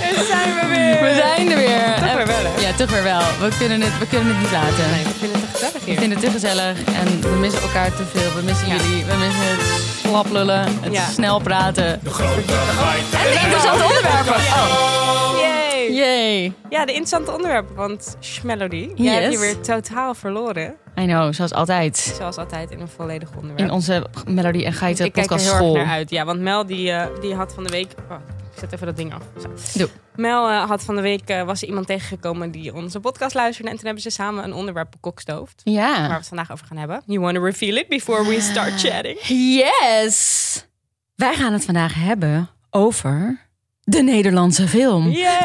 Daar zijn we weer. We zijn er weer. Toch weer wel, hè? Ja, toch weer wel. We kunnen het, we kunnen het niet laten. Nee, we vinden het te gezellig We hier. vinden het te gezellig en we missen elkaar te veel. We missen Ja. jullie. We missen het slap lullen, het Ja. snel praten. En de Interessante onderwerpen. Oh, Yay. yay. Ja, de interessante onderwerpen. Want Schmelody, jij hebt je Yes. weer totaal verloren. I know, zoals altijd. Zoals altijd in een volledig onderwerp. In onze Melodie en Geiten ik kijk er podcast heel erg school. naar uit. Ja, want Mel die, eh, die had van de week... Oh, ik zet even dat ding af. Zo. Doe. Mel eh, had van de week... eh, was er iemand tegengekomen die onze podcast luisterde. En toen hebben ze samen een onderwerp bekokstoofd. Waar we Ja. het vandaag over gaan hebben. You want to reveal it before we start chatting? Yes. Wij gaan het vandaag hebben over de Nederlandse film. Yay!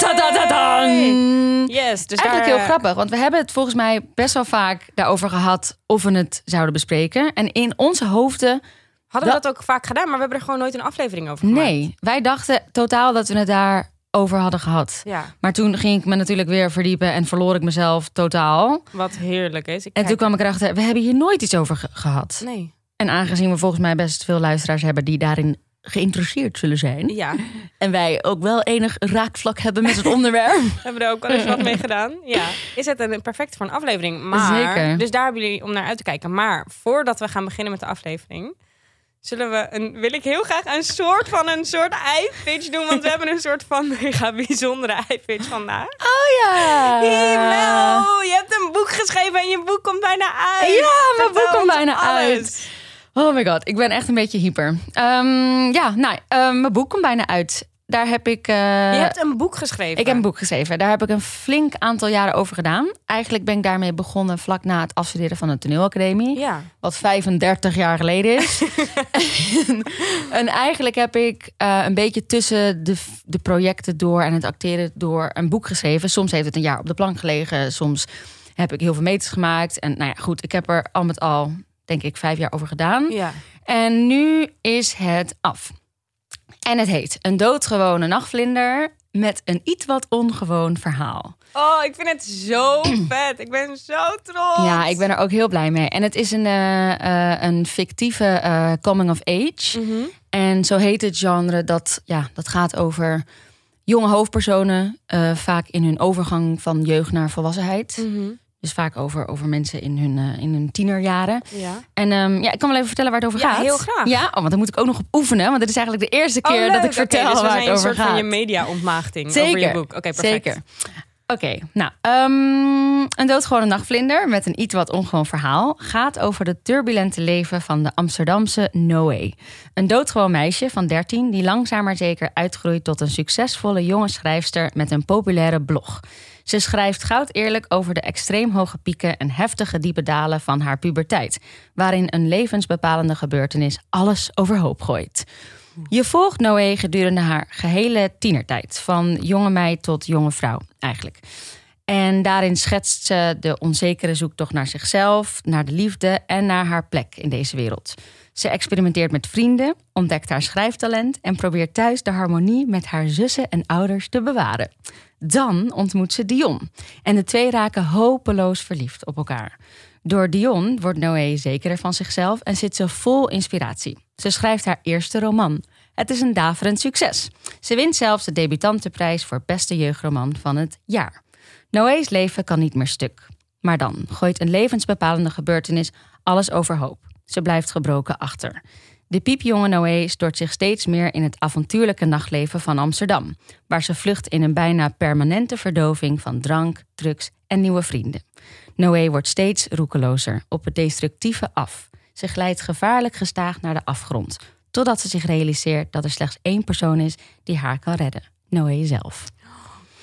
Yes, dus Eigenlijk daar, heel grappig, want we hebben het volgens mij best wel vaak daarover gehad of we het zouden bespreken. En in onze hoofden, Hadden we dat- dat ook vaak gedaan, maar we hebben er gewoon nooit een aflevering over gemaakt. nee. Wij dachten totaal dat we het daarover hadden gehad. Ja, Maar toen ging ik me natuurlijk weer verdiepen en verloor ik mezelf totaal. wat heerlijk is. Ik En kijk- toen kwam ik erachter, we hebben hier nooit iets over ge- gehad. Nee. En aangezien we volgens mij best veel luisteraars hebben die daarin geïnteresseerd zullen zijn. Ja, we En wij ook wel enig raakvlak hebben met het onderwerp. hebben er ook wel eens wat mee gedaan. Ja, is het een perfect voor een aflevering. Maar, Zeker. Dus daar hebben jullie om naar uit te kijken. Maar voordat we gaan beginnen met de aflevering... Zullen we een, wil ik heel graag een soort van een soort i-pitch doen. Want we hebben een soort van mega bijzondere i-pitch vandaag. Oh ja. Je hebt een boek geschreven en je boek komt bijna uit. Ja, mijn boek komt bijna alles. uit. Oh my god, ik ben echt een beetje hyper. Ehm, ja, nou, ehm, mijn boek komt bijna uit. Daar heb ik. eh, Je hebt een boek geschreven. Ik heb een boek geschreven. Daar heb ik een flink aantal jaren over gedaan. Eigenlijk ben ik daarmee begonnen vlak na het afstuderen van de toneelacademie. Ja. Wat 35 jaar geleden is. en, en eigenlijk heb ik eh, een beetje tussen de, de projecten door en het acteren door een boek geschreven. Soms heeft het een jaar op de plank gelegen. Soms heb ik heel veel meters gemaakt. En nou ja, goed, ik heb er al met al, denk ik, vijf jaar over gedaan. Ja. En nu is het af. En het heet Een doodgewone nachtvlinder met een iets wat ongewoon verhaal. Oh, ik vind het zo vet. Ik ben zo trots. Ja, ik ben er ook heel blij mee. En het is een, eh, eh, een fictieve eh, coming of age. Mhm. En zo heet het genre dat, ja, dat gaat over jonge hoofdpersonen, vaak in hun overgang van jeugd naar volwassenheid. Mhm. Dus vaak over, over mensen in hun, eh, in hun tienerjaren. Ja. En ehm, ja, ik kan wel even vertellen waar het over Ja, gaat. heel graag. Ja, oh, want dan moet ik ook nog op oefenen. Want dit is eigenlijk de eerste keer Oh, dat leuk. ik vertel Oké, dus waar het een over soort gaat. van je media-ontmaagding over je boek. Oké, perfect. Zeker. Oké, nou, ehm, een doodgewone nachtvlinder met een iets wat ongewoon verhaal gaat over het turbulente leven van de Amsterdamse Noé. Een doodgewoon meisje van 13 die langzaam maar zeker uitgroeit tot een succesvolle jonge schrijfster met een populaire blog. Ze schrijft goud eerlijk over de extreem hoge pieken en heftige diepe dalen van haar puberteit, waarin een levensbepalende gebeurtenis alles overhoop gooit. Je volgt Noé gedurende haar gehele tienertijd, van jonge meid tot jonge vrouw eigenlijk. En daarin schetst ze de onzekere zoektocht naar zichzelf, naar de liefde en naar haar plek in deze wereld. Ze experimenteert met vrienden, ontdekt haar schrijftalent en probeert thuis de harmonie met haar zussen en ouders te bewaren. Dan ontmoet ze Dion en de twee raken hopeloos verliefd op elkaar. Door Dion wordt Noé zekerder van zichzelf en zit ze vol inspiratie. Ze schrijft haar eerste roman. Het is een daverend succes. Ze wint zelfs de debutantenprijs voor beste jeugdroman van het jaar. Noé's leven kan niet meer stuk. Maar dan gooit een levensbepalende gebeurtenis alles overhoop. Ze blijft gebroken achter. De piepjonge Noé stort zich steeds meer in het avontuurlijke nachtleven van Amsterdam, waar ze vlucht in een bijna permanente verdoving van drank, drugs en nieuwe vrienden. Noé wordt steeds roekelozer, op het destructieve af. Ze glijdt gevaarlijk gestaag naar de afgrond, totdat ze zich realiseert dat er slechts één persoon is die haar kan redden: Noé zelf.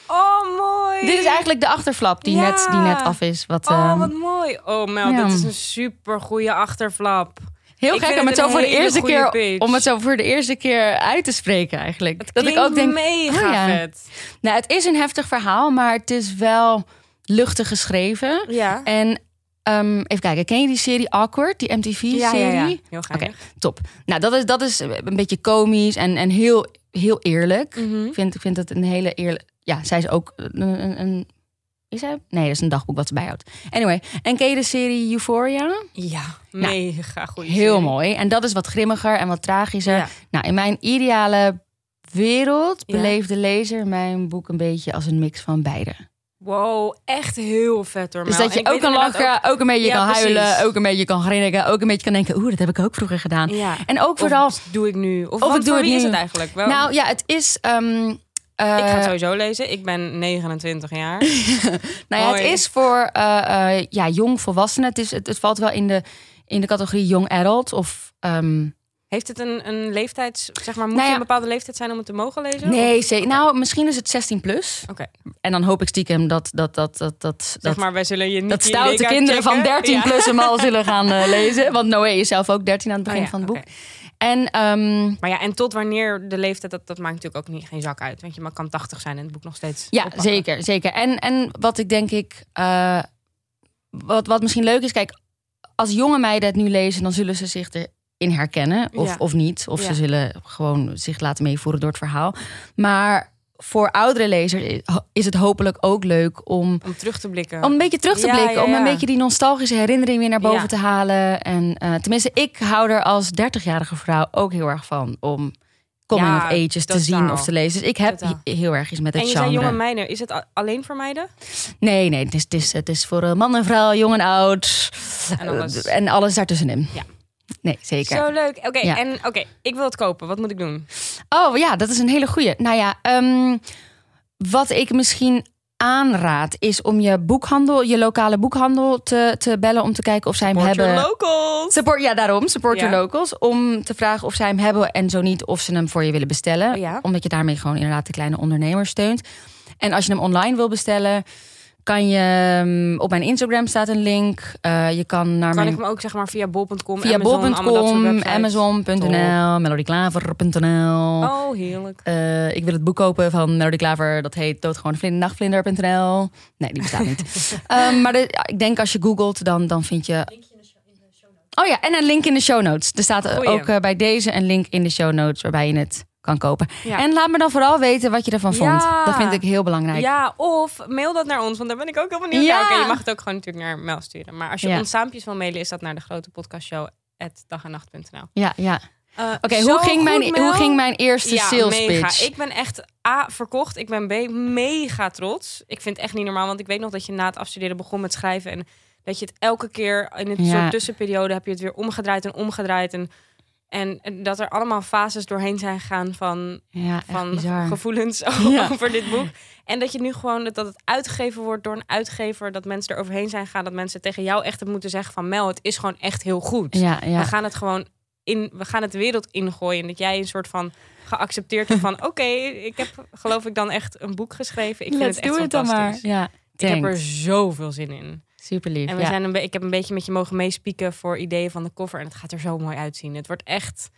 Oh, mooi. Dit is eigenlijk de achterflap die, Ja. net, die net af is. Wat, Oh, ehm, wat mooi. Oh, Mel, ja. dit is een super goede achterflap. Heel ik gek om het zo voor de eerste keer, pitch. om het zo voor de eerste keer uit te spreken eigenlijk. Het dat ik ook denk, mega oh ja. vet. nou, het is een heftig verhaal, maar het is wel luchtig geschreven. Ja. En ehm, even kijken, ken je die serie Awkward, die MTV-serie? Ja, ja, ja. Heel Oké, top. Nou, dat is, dat is een beetje komisch en, en heel, heel eerlijk. Mhm. Ik vind, ik vind het een hele eerlijk... Ja, zij is ook een, een- is? Nee, dat is een dagboek wat ze bijhoudt. Anyway, en ken je de serie Euphoria? Ja, mega goed. Heel mooi. En dat is wat grimmiger en wat tragischer. Ja. Nou, in mijn ideale wereld beleeft de lezer mijn boek een beetje als een mix van beide. Wow, echt heel vet hoor. Dus dat je ook kan lachen, ook, een beetje Ja, kan huilen, precies. ook een beetje kan grinniken, ook een beetje kan denken, oeh, dat heb ik ook vroeger gedaan. Ja. En ook vooral, Of doe ik nu? Of, Of ik doe het wie is nu. het eigenlijk? Wel, nou ja, het is. ehm, eh, ik ga het sowieso lezen. Ik ben 29 jaar. Nou ja, het is voor eh, eh, ja, jong volwassenen. Het, is, het, het valt wel in de, in de categorie young adult. Of, ehm, Heeft het een, een leeftijd, zeg maar, moet Nou je een bepaalde leeftijd zijn om het te mogen lezen? nee, Of- ze- nou, misschien is het 16 plus. Oké. En dan hoop ik stiekem dat, dat, dat, dat, dat, Zeg maar, wij zullen je niet dat stoute kinderen van checken. 13 Ja. plus hem al zullen gaan eh, lezen. Want Noé is zelf ook 13 aan het begin Oh ja, van het boek. En ehm, Maar ja, en tot wanneer de leeftijd, dat, dat maakt natuurlijk ook niet, geen zak uit. Want je kan 80 zijn en het boek nog steeds Ja, oppakken. zeker, zeker. En, en wat ik denk ik, eh, wat, wat misschien leuk is, kijk, als jonge meiden het nu lezen, dan zullen ze zich erin herkennen, of, Ja. of niet. Of Ja. ze zullen gewoon zich laten meevoeren door het verhaal. Maar voor oudere lezers is het hopelijk ook leuk om, Om terug te blikken. om een beetje terug te Ja, blikken. Om een beetje die nostalgische herinnering weer naar boven te halen. En eh, tenminste, ik hou er als 30-jarige vrouw ook heel erg van om coming of ages te zien of te lezen. Dus ik heb Totaal. heel erg iets met het en je genre. zei jonge meiden. Is het alleen voor meiden? Nee, nee, het is, het is, het is voor eh, man en vrouw, jong en oud. En alles. Eh, en alles daartussenin. Ja. Nee, zeker. Zo leuk. Oké, Ja. en oké, ik wil het kopen. Wat moet ik doen? Oh ja, dat is een hele goeie. Nou ja, ehm, wat ik misschien aanraad is om je boekhandel, je lokale boekhandel te, te bellen om te kijken of zij hem Support hebben. your locals. Support, ja, daarom. Support Ja. your locals. Om te vragen of zij hem hebben en zo niet of ze hem voor je willen bestellen. Oh ja. Omdat je daarmee gewoon inderdaad de kleine ondernemers steunt. En als je hem online wil bestellen, kan je ehm, op mijn Instagram staat een link. Eh, je kan naar Kan mijn ik hem ook zeg maar via bol.com, via bol.com, amazon.nl, melodyklaver.nl. Oh, heerlijk. Eh, ik wil het boek kopen van Melody Klaver. Dat heet Doodgewone Vlinder, Nachtvlinder.nl. Nee, die bestaat niet. Ehm, maar de- ja, ik denk als je googelt, dan, dan vind je... Oh ja, en een link in de show notes. Er staat Goeie. ook eh, bij deze een link in de show notes... waarbij je het kan kopen. Ja. En laat me dan vooral weten wat je ervan vond. Dat vind ik heel belangrijk. Ja, of mail dat naar ons, want daar ben ik ook heel benieuwd Ja. naar. Oké, je mag het ook gewoon natuurlijk naar mail sturen. Maar als je ons saampjes wil mailen, is dat naar de grote podcastshow dagennacht.nl. ja. ja. Uh, Oké, hoe, ging mijn, hoe ging mijn eerste ja, sales mega. pitch? Ik ben echt A, verkocht. Ik ben B, mega trots. Ik vind het echt niet normaal, want ik weet nog dat je na het afstuderen begon met schrijven. En dat je het elke keer in een Ja. soort tussenperiode heb je het weer omgedraaid en omgedraaid. En, en, dat er allemaal fases doorheen zijn gegaan van, Ja, van gevoelens Ja. over dit boek. En dat je nu gewoon dat het uitgegeven wordt door een uitgever, dat mensen er overheen zijn gegaan, dat mensen tegen jou echt het moeten zeggen van Mel, het is gewoon echt heel goed. Ja. We gaan het gewoon in, we gaan het de wereld ingooien. En dat jij een soort van geaccepteerd hebt van oké, ik heb geloof ik dan echt een boek geschreven. Ik vind het echt it dan maar. fantastisch. Ja, Ik heb er zoveel zin in. Super lief. En we ja. zijn een ik heb een beetje met je mogen meespieken voor ideeën van de cover. En het gaat er zo mooi uitzien. Het wordt echt.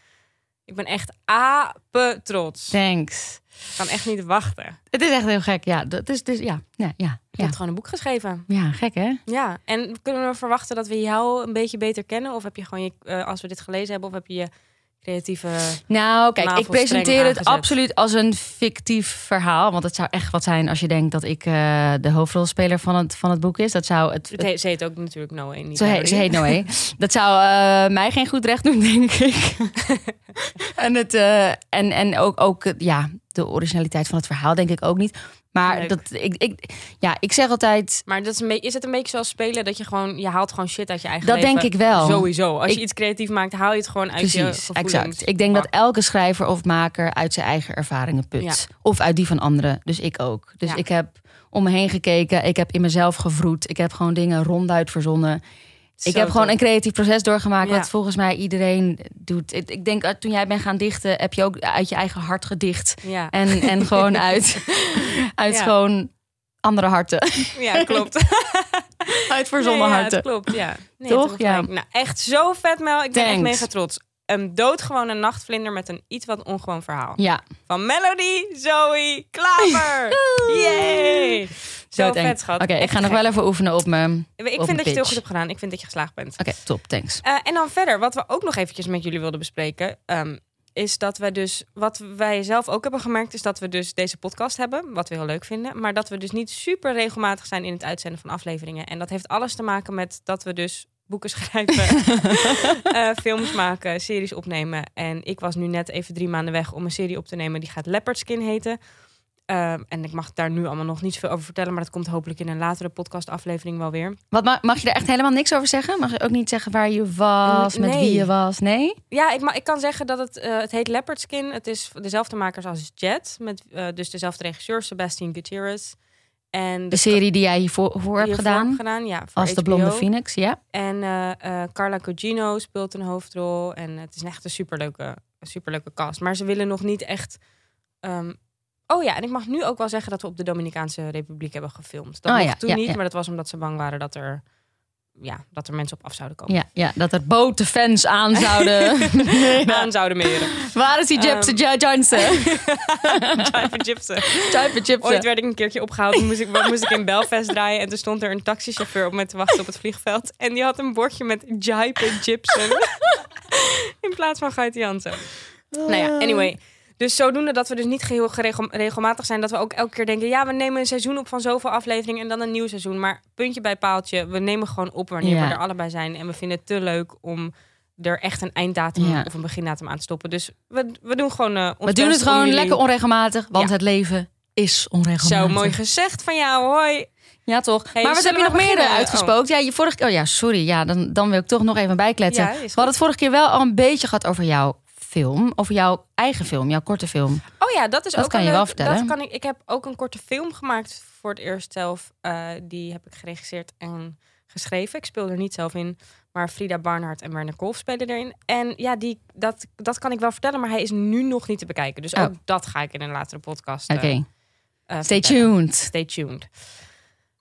Ik ben echt ape trots. Thanks. Ik kan echt niet wachten. Het is echt heel gek. Ja, dat is dus ja, ja, ja. Je Ja, hebt gewoon een boek geschreven. ja gek hè? Ja. En kunnen we verwachten dat we jou een beetje beter kennen? Of heb je gewoon je, eh, als we dit gelezen hebben, of heb je je creatieve. Nou, kijk, ik presenteer het aangezet. absoluut als een fictief verhaal. Want het zou echt wat zijn als je denkt dat ik eh, de hoofdrolspeler van het, van het boek is. Dat zou het. Het heet, ze heet ook natuurlijk Noé. Niet Ze, he- Melody. ze heet Noé. Dat zou eh, mij geen goed recht doen, denk ik. en het, eh, en, en ook, ook ja, de originaliteit van het verhaal, denk ik ook niet. Maar Leuk. dat, ik, ik, ja, ik zeg altijd, Maar dat is, een is het een beetje zoals spelen dat je gewoon je haalt gewoon shit uit je eigen dat leven? denk ik wel. Sowieso. Als Ik- je iets creatief maakt, haal je het gewoon uit je Precies, gevoelens. exact. Ik denk dat elke schrijver of maker uit zijn eigen ervaringen put. Ja. Of uit die van anderen. Dus ik ook. Dus Ja. ik heb om me heen gekeken. Ik heb in mezelf gevroed. Ik heb gewoon dingen ronduit verzonnen. Ik heb gewoon een creatief proces doorgemaakt. Ja. Wat volgens mij iedereen doet. Ik, ik denk, uh, toen jij bent gaan dichten, heb je ook uit je eigen hart gedicht. Ja, En, en gewoon uit, uit Ja. gewoon andere harten. ja klopt. Uit verzonnen Nee, harten. klopt, ja. Nee, Toch? Ja. Nou, echt zo vet, Mel. Ik ben echt mega trots. Een doodgewone nachtvlinder met een iets wat ongewoon verhaal. Ja, Van Melody, Zoe, Klaver. Yay! Zo doodeng. vet, schat. Oké, ik ga nog wel even oefenen op me. Oké, Ik op vind dat je het heel goed hebt gedaan. Ik vind dat je geslaagd bent. top, thanks. Eh, en dan verder, wat we ook nog eventjes met jullie wilden bespreken, ehm, is dat we dus, wat wij zelf ook hebben gemerkt, is dat we dus deze podcast hebben, wat we heel leuk vinden, maar dat we dus niet super regelmatig zijn in het uitzenden van afleveringen. En dat heeft alles te maken met dat we dus boeken schrijven, eh, films maken, series opnemen. En ik was nu net even drie maanden weg om een serie op te nemen. Die gaat Leopard Skin heten. Ehm, en ik mag daar nu allemaal nog niet zoveel over vertellen. Maar dat komt hopelijk in een latere podcastaflevering wel weer. Wat ma- mag je daar echt helemaal niks over zeggen? Mag je ook niet zeggen waar je was, met Nee. wie je was? Nee? Ja, ik, ik kan zeggen dat het, eh, het heet Leopard Skin. Het is dezelfde makers als Jet. Met eh, dus dezelfde regisseur, Sebastian Gutierrez. En De serie die jij hiervoor voor hebt hiervoor gedaan. gedaan. Ja, voor Als de. Blonde Phoenix, ja. En eh, Carla Cugino speelt een hoofdrol. En het is echt een superleuke, superleuke cast. Maar ze willen nog niet echt... ehm, Oh ja, en ik mag nu ook wel zeggen dat we op de Dominicaanse Republiek hebben gefilmd. Dat Oh mocht ja, toen ja, niet, ja. maar dat was omdat ze bang waren dat er, ja, dat er mensen op af zouden komen. Ja, ja, dat er botenfans aan zouden. Aan zouden meren. Waar is die Gypsy Ehm. um, Johnson? Jive Gypsy. Gypsy Ooit Gypsy. werd ik een keertje opgehaald. Moest ik, moest ik in Belfast draaien. En toen stond er een taxichauffeur op me te wachten op het vliegveld. En die had een bordje met Jipe Gibson. in plaats van Gait Jansen. Nou ja, anyway. Dus zodoende dat we dus niet geheel geregel- regelmatig zijn. Dat we ook elke keer denken... ja, we nemen een seizoen op van zoveel afleveringen... en dan een nieuw seizoen. Maar puntje bij paaltje. We nemen gewoon op wanneer Ja. we er allebei zijn. En we vinden het te leuk om er echt een einddatum Ja. of een begindatum aan te stoppen. Dus we, we doen gewoon eh ons We doen het gewoon jullie- lekker onregelmatig, want Ja. het leven is onregelmatig. Zo mooi gezegd van jou, hoi. Ja, toch? Hey, maar wat heb je nog meer beginnen? uitgespookt? Ja, je vorige Oh ja, sorry. Ja, dan, dan wil ik toch nog even bijkletsen. Ja, is We hadden het vorige keer wel al een beetje gehad over jouw film. Over jouw eigen film, jouw korte film. Oh ja, dat is Dat ook kan een je wel vertellen. Dat kan ik. Ik heb ook een korte film gemaakt voor het eerst zelf. Eh, die heb ik geregisseerd en geschreven. Ik speel er niet zelf in, maar Frida Barnhart en Werner Kolf spelen erin. En ja, die, dat, dat kan ik wel vertellen, maar hij is nu nog niet te bekijken. Dus Oh. ook dat ga ik in een latere podcast. eh, Oké, eh, stay vertellen. tuned. Stay tuned.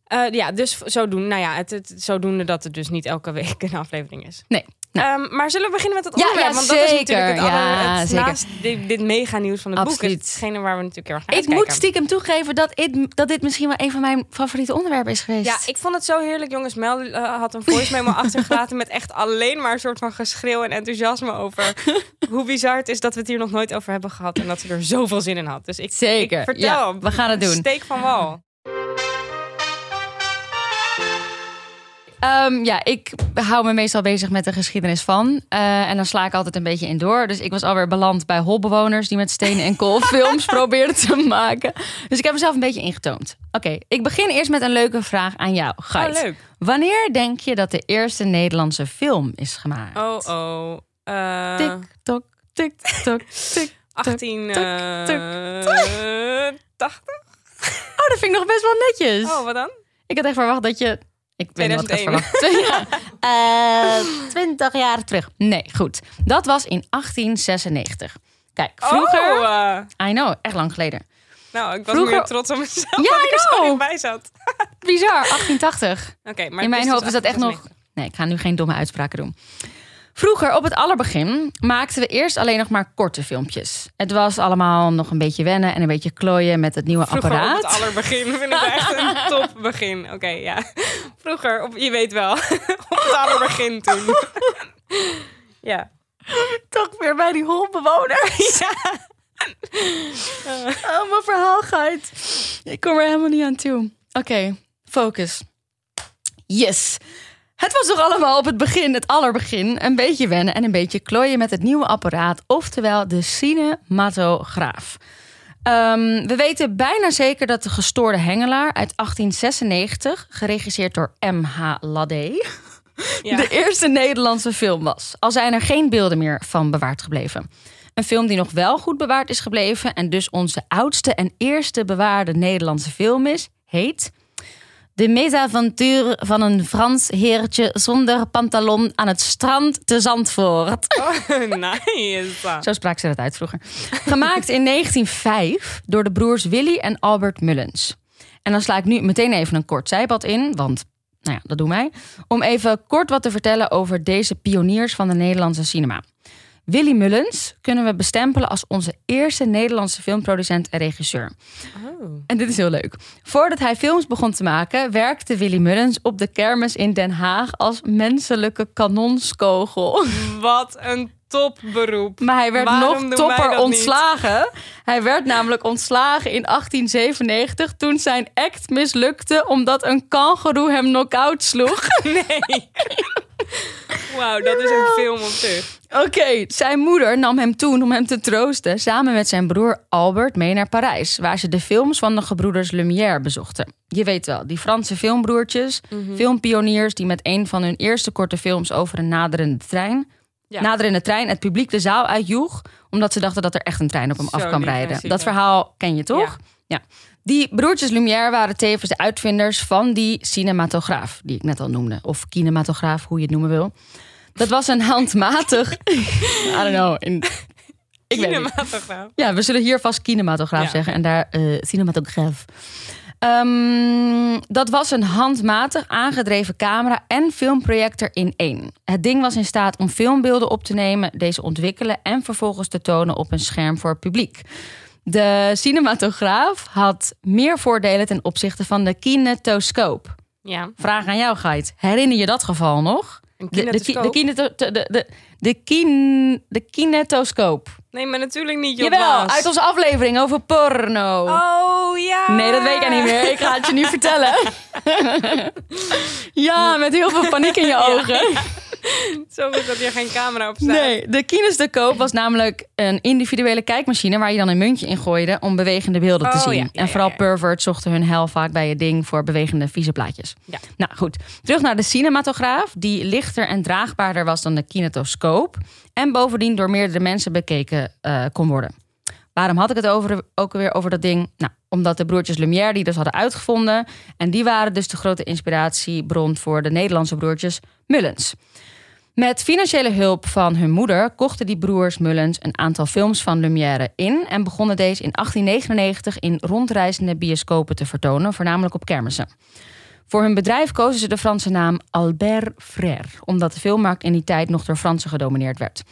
Eh, ja, dus zodoende, nou ja, het, het, zodoende dat het dus niet elke week een aflevering is. Nee. Ehm, maar zullen we beginnen met het Ja, onderwerp? ja, Want dat is natuurlijk het, Ja, het zeker. naast dit, dit mega nieuws van het boek. Absoluut. Het hetgene waar we natuurlijk heel erg naar Ik moet stiekem toegeven dat, dit- dat dit misschien wel een van mijn favoriete onderwerpen is geweest. Ja, ik vond het zo heerlijk, jongens. Mel eh, had een voice memo achtergelaten met echt alleen maar een soort van geschreeuw en enthousiasme over hoe bizar het is dat we het hier nog nooit over hebben gehad en dat ze er zoveel zin in had. Dus ik, Zeker. ik vertel, Ja, we gaan het doen. Steek van wal. Ehm, ja, ik hou me meestal bezig met de geschiedenis van. Eh, en dan sla ik altijd een beetje in door. Dus ik was alweer beland bij holbewoners die met stenen en kool films probeerden te maken. Dus ik heb mezelf een beetje ingetoomd. Oké, ik begin eerst met een leuke vraag aan jou, Gait. Oh, leuk. Wanneer denk je dat de eerste Nederlandse film is gemaakt? Oh, oh. Eh, Tik, tok, tik, tok, tik. 18, tuk, eh, 80? Oh, dat vind ik nog best wel netjes. Oh, wat dan? Ik had echt verwacht dat je... Ik weet niet wat ik had 2001. verwacht. ja. Eh, 20 jaar terug. Nee, goed. Dat was in 1896. Kijk, vroeger... Oh, eh, I know, echt lang geleden. nou, ik was Vroeger- meer trots op mezelf Ja, dat ik er zo niet bij zat. Bizar, 1880. Oké, maar In mijn het hoofd dus is dat echt nog... 98. Nee, ik ga nu geen domme uitspraken doen. Vroeger, op het allerbegin, maakten we eerst alleen nog maar korte filmpjes. Het was allemaal nog een beetje wennen en een beetje klooien met het nieuwe Vroeger apparaat. op het allerbegin vind ik echt een top begin. Oké, ja. Vroeger, op, je weet wel, op het allerbegin toen. ja. Toch weer bij die holbewoners. Oh, mijn verhaal gaat. Ik kom er helemaal niet aan toe. Oké, focus. Yes. Het was toch allemaal op het begin, het allerbegin, een beetje wennen en een beetje klooien met het nieuwe apparaat, oftewel de cinematograaf. Ehm, we weten bijna zeker dat de gestoorde hengelaar uit 1896, geregisseerd door M.H. Ladé, ja. de eerste Nederlandse film was. Al zijn er geen beelden meer van bewaard gebleven. Een film die nog wel goed bewaard is gebleven en dus onze oudste en eerste bewaarde Nederlandse film is, heet De Mesaventuur van een Frans heertje zonder pantalon aan het strand te Zandvoort. Oh, nice. Zo sprak ze dat uit vroeger. Gemaakt in 1905 door de broers Willy en Albert Mullens. En dan sla ik nu meteen even een kort zijpad in, want nou ja, dat doen wij. Om even kort wat te vertellen over deze pioniers van de Nederlandse cinema. Willy Mullens kunnen we bestempelen als onze eerste Nederlandse filmproducent en regisseur. Oh. En dit is heel leuk. Voordat hij films begon te maken, werkte Willy Mullens op de kermis in Den Haag als menselijke kanonskogel. Wat een topberoep. Maar hij werd Waarom nog topper ontslagen. Hij werd namelijk ontslagen in 1897 toen zijn act mislukte omdat een kangoeroe hem knock-out sloeg. Nee. Wauw, dat is een film op zich. Oké, zijn moeder nam hem toen om hem te troosten... samen met zijn broer Albert mee naar Parijs... waar ze de films van de gebroeders Lumière bezochten. Je weet wel, die Franse filmbroertjes, filmpioniers... die met een van hun eerste korte films over een naderende trein... Ja. naderende trein het publiek de zaal uitjoeg... omdat ze dachten dat er echt een trein op hem Zo af kan rijden. Dat verhaal ken je toch? Ja. Die broertjes Lumière waren tevens de uitvinders van die cinematograaf... die ik net al noemde, of kinematograaf, hoe je het noemen wil... Dat was een handmatig. I don't know. In, ik weet niet. Cinematograaf. Ja, we zullen hier vast kinematograaf Ja. zeggen en daar eh cinematograaf. Ehm, dat was een handmatig aangedreven camera en filmprojector in één. Het ding was in staat om filmbeelden op te nemen, deze ontwikkelen en vervolgens te tonen op een scherm voor het publiek. De cinematograaf had meer voordelen ten opzichte van de kinetoscoop. Ja, Vraag aan jou, Gait. Herinner je dat geval nog? een De, de, ki- kinetoscoop. de, de, de, de, de, kin, de kinetoscoop. Nee, maar natuurlijk niet, Job Jawel, uit onze aflevering over porno. Oh, ja. Nee, dat weet ik niet meer. Ik ga het je nu vertellen. ja, met heel veel paniek in je ogen. Zo goed dat hier geen camera op staat. Nee, de kinescoop was namelijk een individuele kijkmachine... waar je dan een muntje in gooide om bewegende beelden te Oh, zien. ja, ja, en vooral ja, ja. perverts zochten hun hel vaak bij het ding... voor bewegende vieze plaatjes. Ja. Nou goed, terug naar de cinematograaf... die lichter en draagbaarder was dan de kinetoscoop... en bovendien door meerdere mensen bekeken eh, kon worden. Waarom had ik het over, ook weer over dat ding? Nou, omdat de broertjes Lumière die dus hadden uitgevonden... en die waren dus de grote inspiratiebron voor de Nederlandse broertjes Mullens. Met financiële hulp van hun moeder kochten die broers Mullens een aantal films van Lumière in en begonnen deze in 1899 in rondreizende bioscopen te vertonen, voornamelijk op kermissen. Voor hun bedrijf kozen ze de Franse naam Albert Frère, omdat de filmmarkt in die tijd nog door Fransen gedomineerd werd.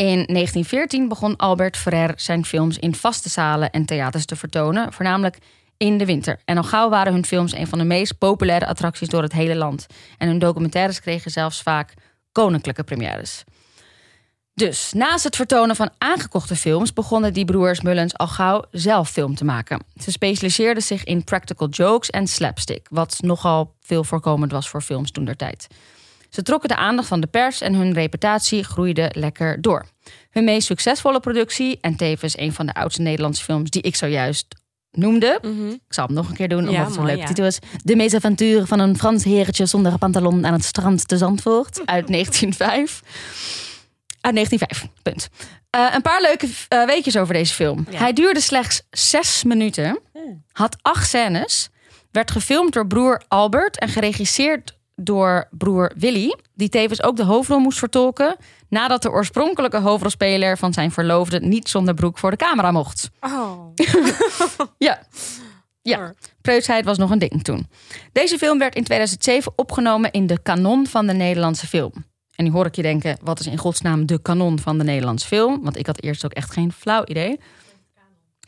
In 1914 begon Albert Frère zijn films in vaste zalen en theaters te vertonen, voornamelijk in de winter. En al gauw waren hun films een van de meest populaire attracties door het hele land. En hun documentaires kregen zelfs vaak koninklijke premières. Dus naast het vertonen van aangekochte films begonnen die broers Mullens al gauw zelf film te maken. Ze specialiseerden zich in practical jokes en slapstick, wat nogal veel voorkomend was voor films toen der tijd. Ze trokken de aandacht van de pers en hun reputatie groeide lekker door. Hun meest succesvolle productie, en tevens een van de oudste Nederlandse films die ik zojuist noemde. Ik zal hem nog een keer doen, omdat Ja, het mooi, leuke ja. titel is. De meesavonturen van een Frans heertje zonder pantalon aan het strand te Zandvoort uit 1905. Uit 1905, punt. Eh, een paar leuke eh, weetjes over deze film. Ja. Hij duurde slechts zes minuten, had acht scènes, werd gefilmd door broer Albert en geregisseerd door broer Willy, die tevens ook de hoofdrol moest vertolken, nadat de oorspronkelijke hoofdrolspeler van zijn verloofde niet zonder broek voor de camera mocht. Oh. Ja. Ja, preutsheid was nog een ding toen. Deze film werd in 2007 opgenomen in de kanon van de Nederlandse film. En nu hoor ik je denken, wat is in godsnaam de kanon van de Nederlandse film? Want ik had eerst ook echt geen flauw idee.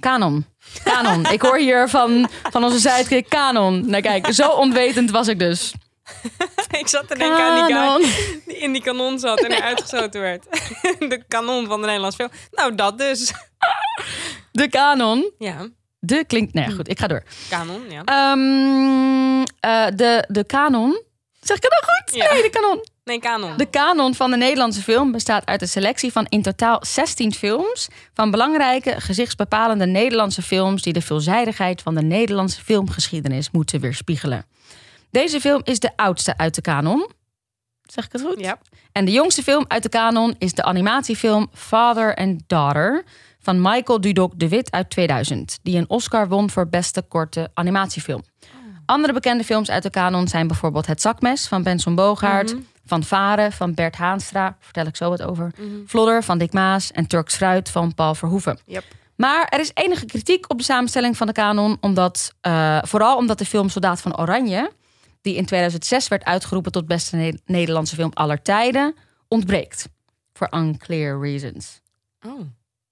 Kanon. Kanon. ik hoor hier van, van onze sidekick kanon. Nou kijk, zo onwetend was ik dus. ik zat te denken aan die Kanon. guy die in die kanon zat en er uitgeschoten werd. de kanon van de Nederlandse film. Nou, dat dus. De kanon. Ja, De klinkt... Nee, goed, ik ga door. kanon, ja. Ehm, eh, de, de kanon... Zeg ik het nou goed? Ja. Nee, de kanon. Nee, kanon. De kanon van de Nederlandse film bestaat uit een selectie van in totaal 16 films van belangrijke gezichtsbepalende Nederlandse films die de veelzijdigheid van de Nederlandse filmgeschiedenis moeten weerspiegelen. Deze film is de oudste uit de kanon. Zeg ik het goed? Ja. En de jongste film uit de kanon is de animatiefilm Father and Daughter van Michael Dudok de Wit uit 2000, die een Oscar won voor beste korte animatiefilm. Andere bekende films uit de kanon zijn bijvoorbeeld Het Zakmes van Benson Bogaert, Van Varen van Bert Haanstra, vertel ik zo wat over, Vlodder van Dick Maas en Turks Fruit van Paul Verhoeven. Yep. Maar er is enige kritiek op de samenstelling van de kanon, omdat, eh, vooral omdat de film Soldaat van Oranje, die in 2006 werd uitgeroepen tot beste Ne- Nederlandse film aller tijden, ontbreekt. For unclear reasons. Oh.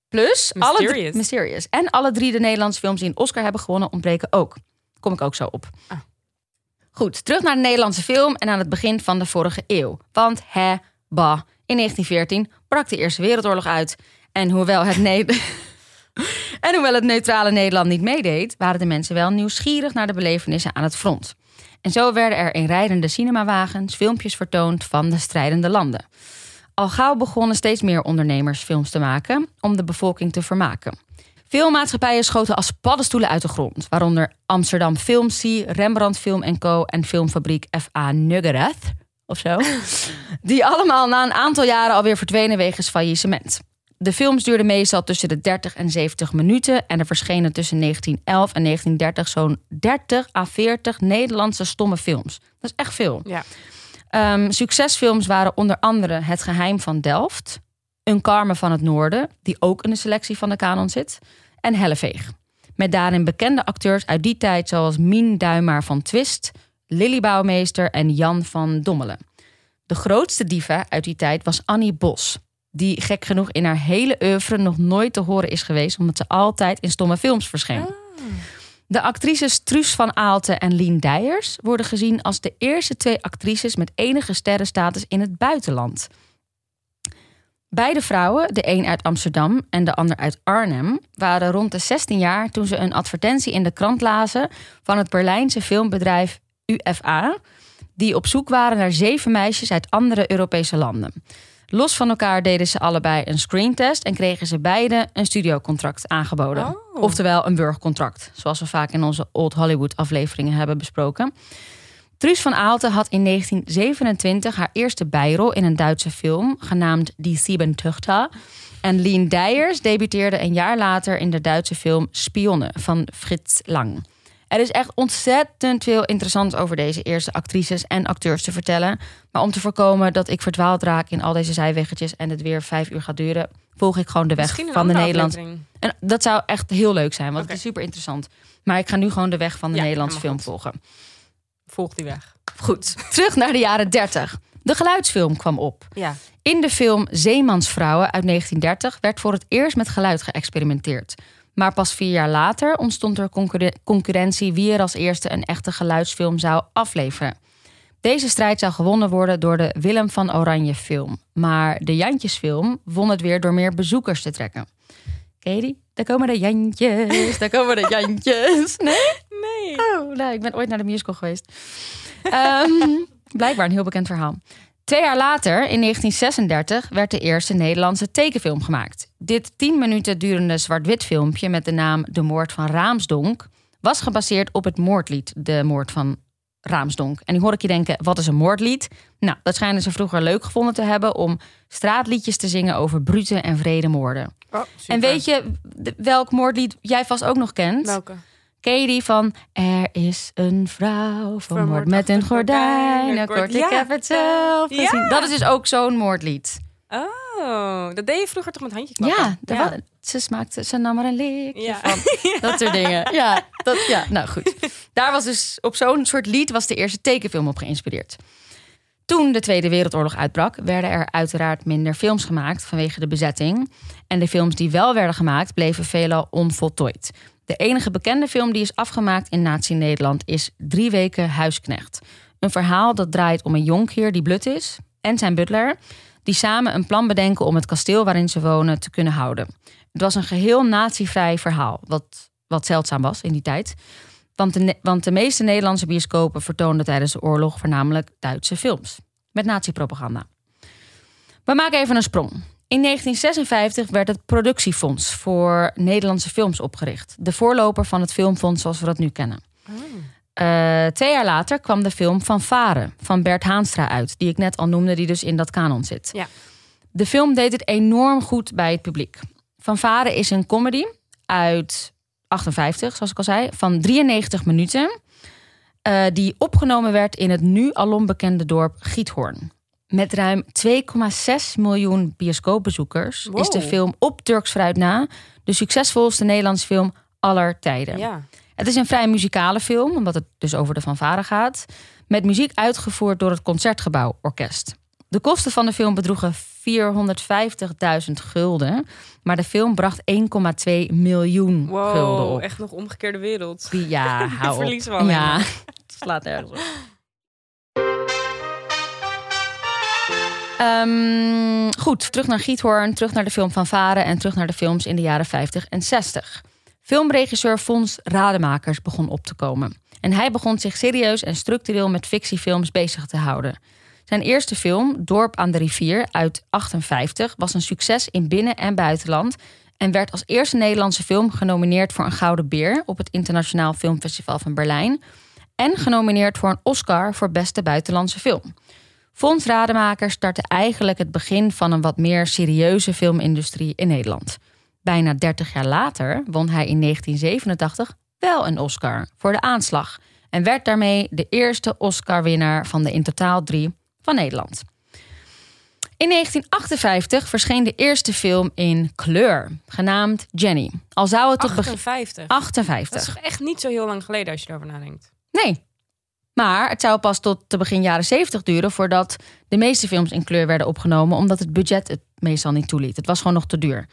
Plus, alle drie, Mysterious. mysterious. En alle drie de Nederlandse films die een Oscar hebben gewonnen, ontbreken ook. Kom ik ook zo op. Ah. Goed, terug naar de Nederlandse film en aan het begin van de vorige eeuw. Want hè, bah, in 1914 brak de Eerste Wereldoorlog uit. En hoewel het, ne- en hoewel het neutrale Nederland niet meedeed, waren de mensen wel nieuwsgierig naar de belevenissen aan het front. En zo werden er in rijdende cinemawagens filmpjes vertoond van de strijdende landen. Al gauw begonnen steeds meer ondernemers films te maken om de bevolking te vermaken. Veel maatschappijen schoten als paddenstoelen uit de grond, waaronder Amsterdam Film C, Rembrandt Film Co. en filmfabriek F.A. Nuggereth of zo. Die allemaal na een aantal jaren alweer verdwenen wegens faillissement. De films duurden meestal tussen de 30 en 70 minuten en er verschenen tussen 1911 en 1930 zo'n 30 à 40 Nederlandse stomme films. Dat is echt veel. Ja. Ehm, succesfilms waren onder andere Het Geheim van Delft, Een Carmen van het Noorden, die ook in de selectie van de kanon zit, en Helleveeg. Met daarin bekende acteurs uit die tijd zoals Mien Duimaar van Twist, Lily Bouwmeester en Jan van Dommelen. De grootste diva uit die tijd was Annie Bos, die gek genoeg in haar hele oeuvre nog nooit te horen is geweest, omdat ze altijd in stomme films verscheen. De actrices Truus van Aalten en Lien Dijers worden gezien als de eerste twee actrices met enige sterrenstatus in het buitenland. Beide vrouwen, de een uit Amsterdam en de ander uit Arnhem, waren rond de 16 jaar toen ze een advertentie in de krant lazen van het Berlijnse filmbedrijf UFA, die op zoek waren naar zeven meisjes uit andere Europese landen. Los van elkaar deden ze allebei een screentest en kregen ze beide een studiocontract aangeboden. Oh. Oftewel een burgercontract, zoals we vaak in onze Old Hollywood afleveringen hebben besproken. Truus van Aalten had in 1927 haar eerste bijrol in een Duitse film genaamd Die Sieben Tuchter. En Lien Dijers debuteerde een jaar later in de Duitse film Spionne van Frits Lang. Er is echt ontzettend veel interessants over deze eerste actrices en acteurs te vertellen. Maar om te voorkomen dat ik verdwaald raak in al deze zijweggetjes en het weer vijf uur gaat duren, volg ik gewoon de weg van de Nederlandse. aflevering. En dat zou echt heel leuk zijn, want het is super interessant. Maar ik ga nu gewoon de weg van de Ja, Nederlandse film volgen. Volg die weg. Goed, terug naar de jaren 30. De geluidsfilm kwam op. Ja. In de film Zeemansvrouwen uit 1930 werd voor het eerst met geluid geëxperimenteerd. Maar pas vier jaar later ontstond er concurre- concurrentie wie er als eerste een echte geluidsfilm zou afleveren. Deze strijd zou gewonnen worden door de Willem van Oranje film. Maar de Jantjesfilm won het weer door meer bezoekers te trekken. Die? Daar komen de Jantjes, daar komen de Jantjes. Nee? Nee. Oh, nou, ik ben ooit naar de musical geweest. Ehm, blijkbaar een heel bekend verhaal. Twee jaar later, in 1936, werd de eerste Nederlandse tekenfilm gemaakt. Dit 10 minuten durende zwart-wit filmpje met de naam De Moord van Raamsdonk was gebaseerd op het moordlied De Moord van Raamsdonk. En nu hoor ik je denken, wat is een moordlied? Nou, dat schijnen ze vroeger leuk gevonden te hebben om straatliedjes te zingen over brute en vrede moorden. Oh, En weet je welk moordlied jij vast ook nog kent? Welke? Die van Er is een vrouw vermoord met een gordijn. Kort, ik Ja. heb het zelf Ja. gezien. Dat is dus ook zo'n moordlied. Oh, dat deed je vroeger toch met handjes? Ja, wa- ze smaakte, ze nam er een likje Ja. van. Dat soort dingen. Ja, dat, ja, nou goed. Daar was dus op zo'n soort lied was de eerste tekenfilm op geïnspireerd. Toen de Tweede Wereldoorlog uitbrak, werden er uiteraard minder films gemaakt vanwege de bezetting. En de films die wel werden gemaakt, bleven veelal onvoltooid. De enige bekende film die is afgemaakt in Nazi-Nederland is Drie Weken Huisknecht. Een verhaal dat draait om een jonkheer die blut is en zijn butler, die samen een plan bedenken om het kasteel waarin ze wonen te kunnen houden. Het was een geheel natievrij verhaal, wat, wat zeldzaam was in die tijd. Want de, want de meeste Nederlandse bioscopen vertoonden tijdens de oorlog voornamelijk Duitse films. Met nazi-propaganda. We maken even een sprong. In 1956 werd het Productiefonds voor Nederlandse films opgericht. De voorloper van het Filmfonds zoals we dat nu kennen. Eh, twee jaar later kwam de film Van Varen van Bert Haanstra uit. Die ik net al noemde, die dus in dat kanon zit. Ja. De film deed het enorm goed bij het publiek. Van Varen is een comedy uit 58, zoals ik al zei, van 93 minuten. eh, die opgenomen werd in het nu alom bekende dorp Giethoorn. Met ruim 2,6 miljoen bioscoopbezoekers is de film op Turks fruit na de succesvolste Nederlandse film aller tijden. Ja. Het is een vrij muzikale film, omdat het dus over de fanfare gaat. Met muziek uitgevoerd door het Concertgebouw Orkest. De kosten van de film bedroegen 450.000 gulden. Maar de film bracht 1,2 miljoen gulden Wow, op. echt nog omgekeerde wereld. Ja, hou op. Verlies wel alleen Ja, het slaat ergens op. Ehm, goed, terug naar Giethoorn, terug naar de film van Varen... en terug naar de films in de jaren 50 en 60. Filmregisseur Fons Rademakers begon op te komen. En hij begon zich serieus en structureel met fictiefilms bezig te houden. Zijn eerste film, Dorp aan de Rivier uit 58, was een succes in binnen- en buitenland en werd als eerste Nederlandse film genomineerd voor een Gouden Beer op het Internationaal Filmfestival van Berlijn en genomineerd voor een Oscar voor beste buitenlandse film. Fons Rademaker startte eigenlijk het begin van een wat meer serieuze filmindustrie in Nederland. Bijna 30 jaar later won hij in 1987 wel een Oscar voor de aanslag en werd daarmee de eerste Oscar-winnaar van de in totaal drie van Nederland. In 1958 verscheen de eerste film in kleur, genaamd Jenny. Al zou het tot begin 58. 58. Dat is echt niet zo heel lang geleden als je erover nadenkt. Nee. Maar het zou pas tot de begin jaren 70 duren voordat de meeste films in kleur werden opgenomen, omdat het budget het meestal niet toeliet. Het was gewoon nog te duur.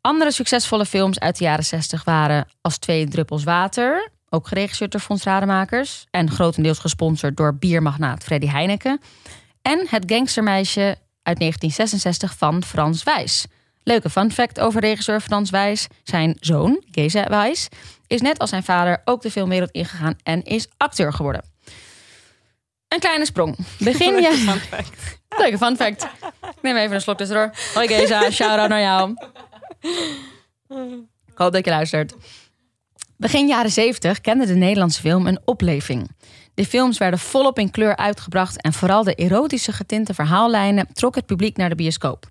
Andere succesvolle films uit de jaren 60 waren Als twee druppels water, ook geregisseerd door Fons Rademakers en grotendeels gesponsord door biermagnaat Freddy Heineken. En Het gangstermeisje uit 1966 van Frans Wijs. Leuke fun fact over regisseur Frans Wijs. Zijn zoon, Geza Wijs, is net als zijn vader ook de filmwereld ingegaan en is acteur geworden. Een kleine sprong. Begin je... fun fact. Leuke fun fact. Ik neem even een slok tussendoor. Hoi Geza, shout-out naar jou. Ik hoop dat je luistert. Begin jaren 70 kende de Nederlandse film een opleving. De films werden volop in kleur uitgebracht en vooral de erotische getinte verhaallijnen trok het publiek naar de bioscoop.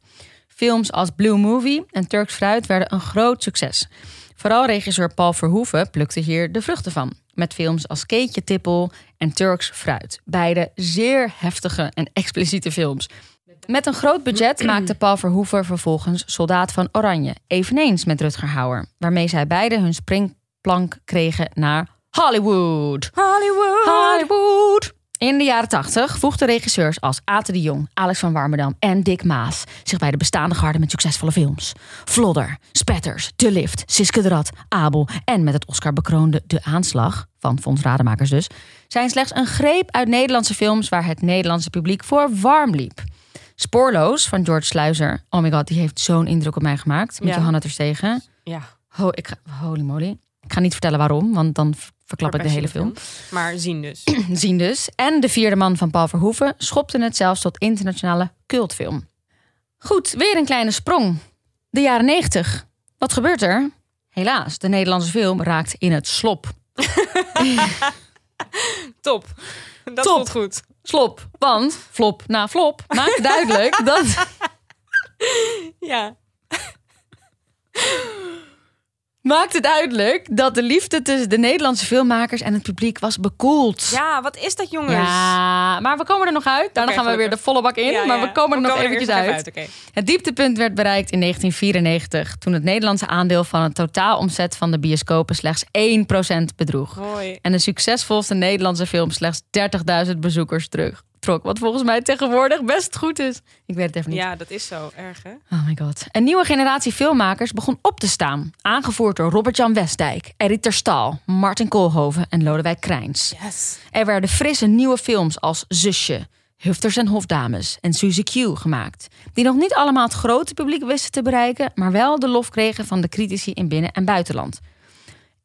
Films als Blue Movie en Turks Fruit werden een groot succes. Vooral regisseur Paul Verhoeven plukte hier de vruchten van. Met films als Keetje Tippel en Turks Fruit. Beide zeer heftige en expliciete films. Met een groot budget maakte Paul Verhoeven vervolgens Soldaat van Oranje. Eveneens met Rutger Hauer. Waarmee zij beide hun springplank kregen naar Hollywood. Hollywood. Hollywood. In de jaren 80 voegden regisseurs als Ate de Jong, Alex van Warmerdam en Dick Maas zich bij de bestaande garde met succesvolle films. Vlodder, Spetters, De Lift, Siske de Rat, Abel en met het Oscar bekroonde De Aanslag, van Fons Rademakers dus, zijn slechts een greep uit Nederlandse films waar het Nederlandse publiek voor warm liep. Spoorloos van George Sluizer. Oh my god, die heeft zo'n indruk op mij gemaakt. Met Ja. Johanna Terstegen. Ja. Ho, ik ga, holy moly. Ik ga niet vertellen waarom, want dan verklap ik de hele film. Maar zien dus. Zien dus. En de vierde man van Paul Verhoeven schopten het zelfs tot internationale cultfilm. Goed, weer een kleine sprong. De jaren 90. Wat gebeurt er? Helaas, de Nederlandse film raakt in het slop. Top. Dat Top. voelt goed. Slop, want flop na flop maakt duidelijk dat Ja. Maakt het duidelijk dat de liefde tussen de Nederlandse filmmakers en het publiek was bekoeld. Ja, wat is dat jongens? Ja, maar we komen er nog uit. Daarna gaan we weer de volle bak in. Ja, maar ja. we komen er nog eventjes even uit. Het dieptepunt werd bereikt in 1994, toen het Nederlandse aandeel van het totaalomzet van de bioscopen slechts 1% bedroeg. Hoi. En de succesvolste Nederlandse film slechts 30.000 bezoekers terug trok. Wat volgens mij tegenwoordig best goed is. Ik weet het even niet. Ja, dat is zo erg, hè? Oh my god. Een nieuwe generatie filmmakers begon op te staan. Aangevoerd door Robert-Jan Westdijk, Eddie Terstal, Martin Koolhoven en Lodewijk Krijns. Yes. Er werden frisse nieuwe films als Zusje, Hufters en Hofdames en Suzy Q gemaakt. Die nog niet allemaal het grote publiek wisten te bereiken, maar wel de lof kregen van de critici in binnen- en buitenland.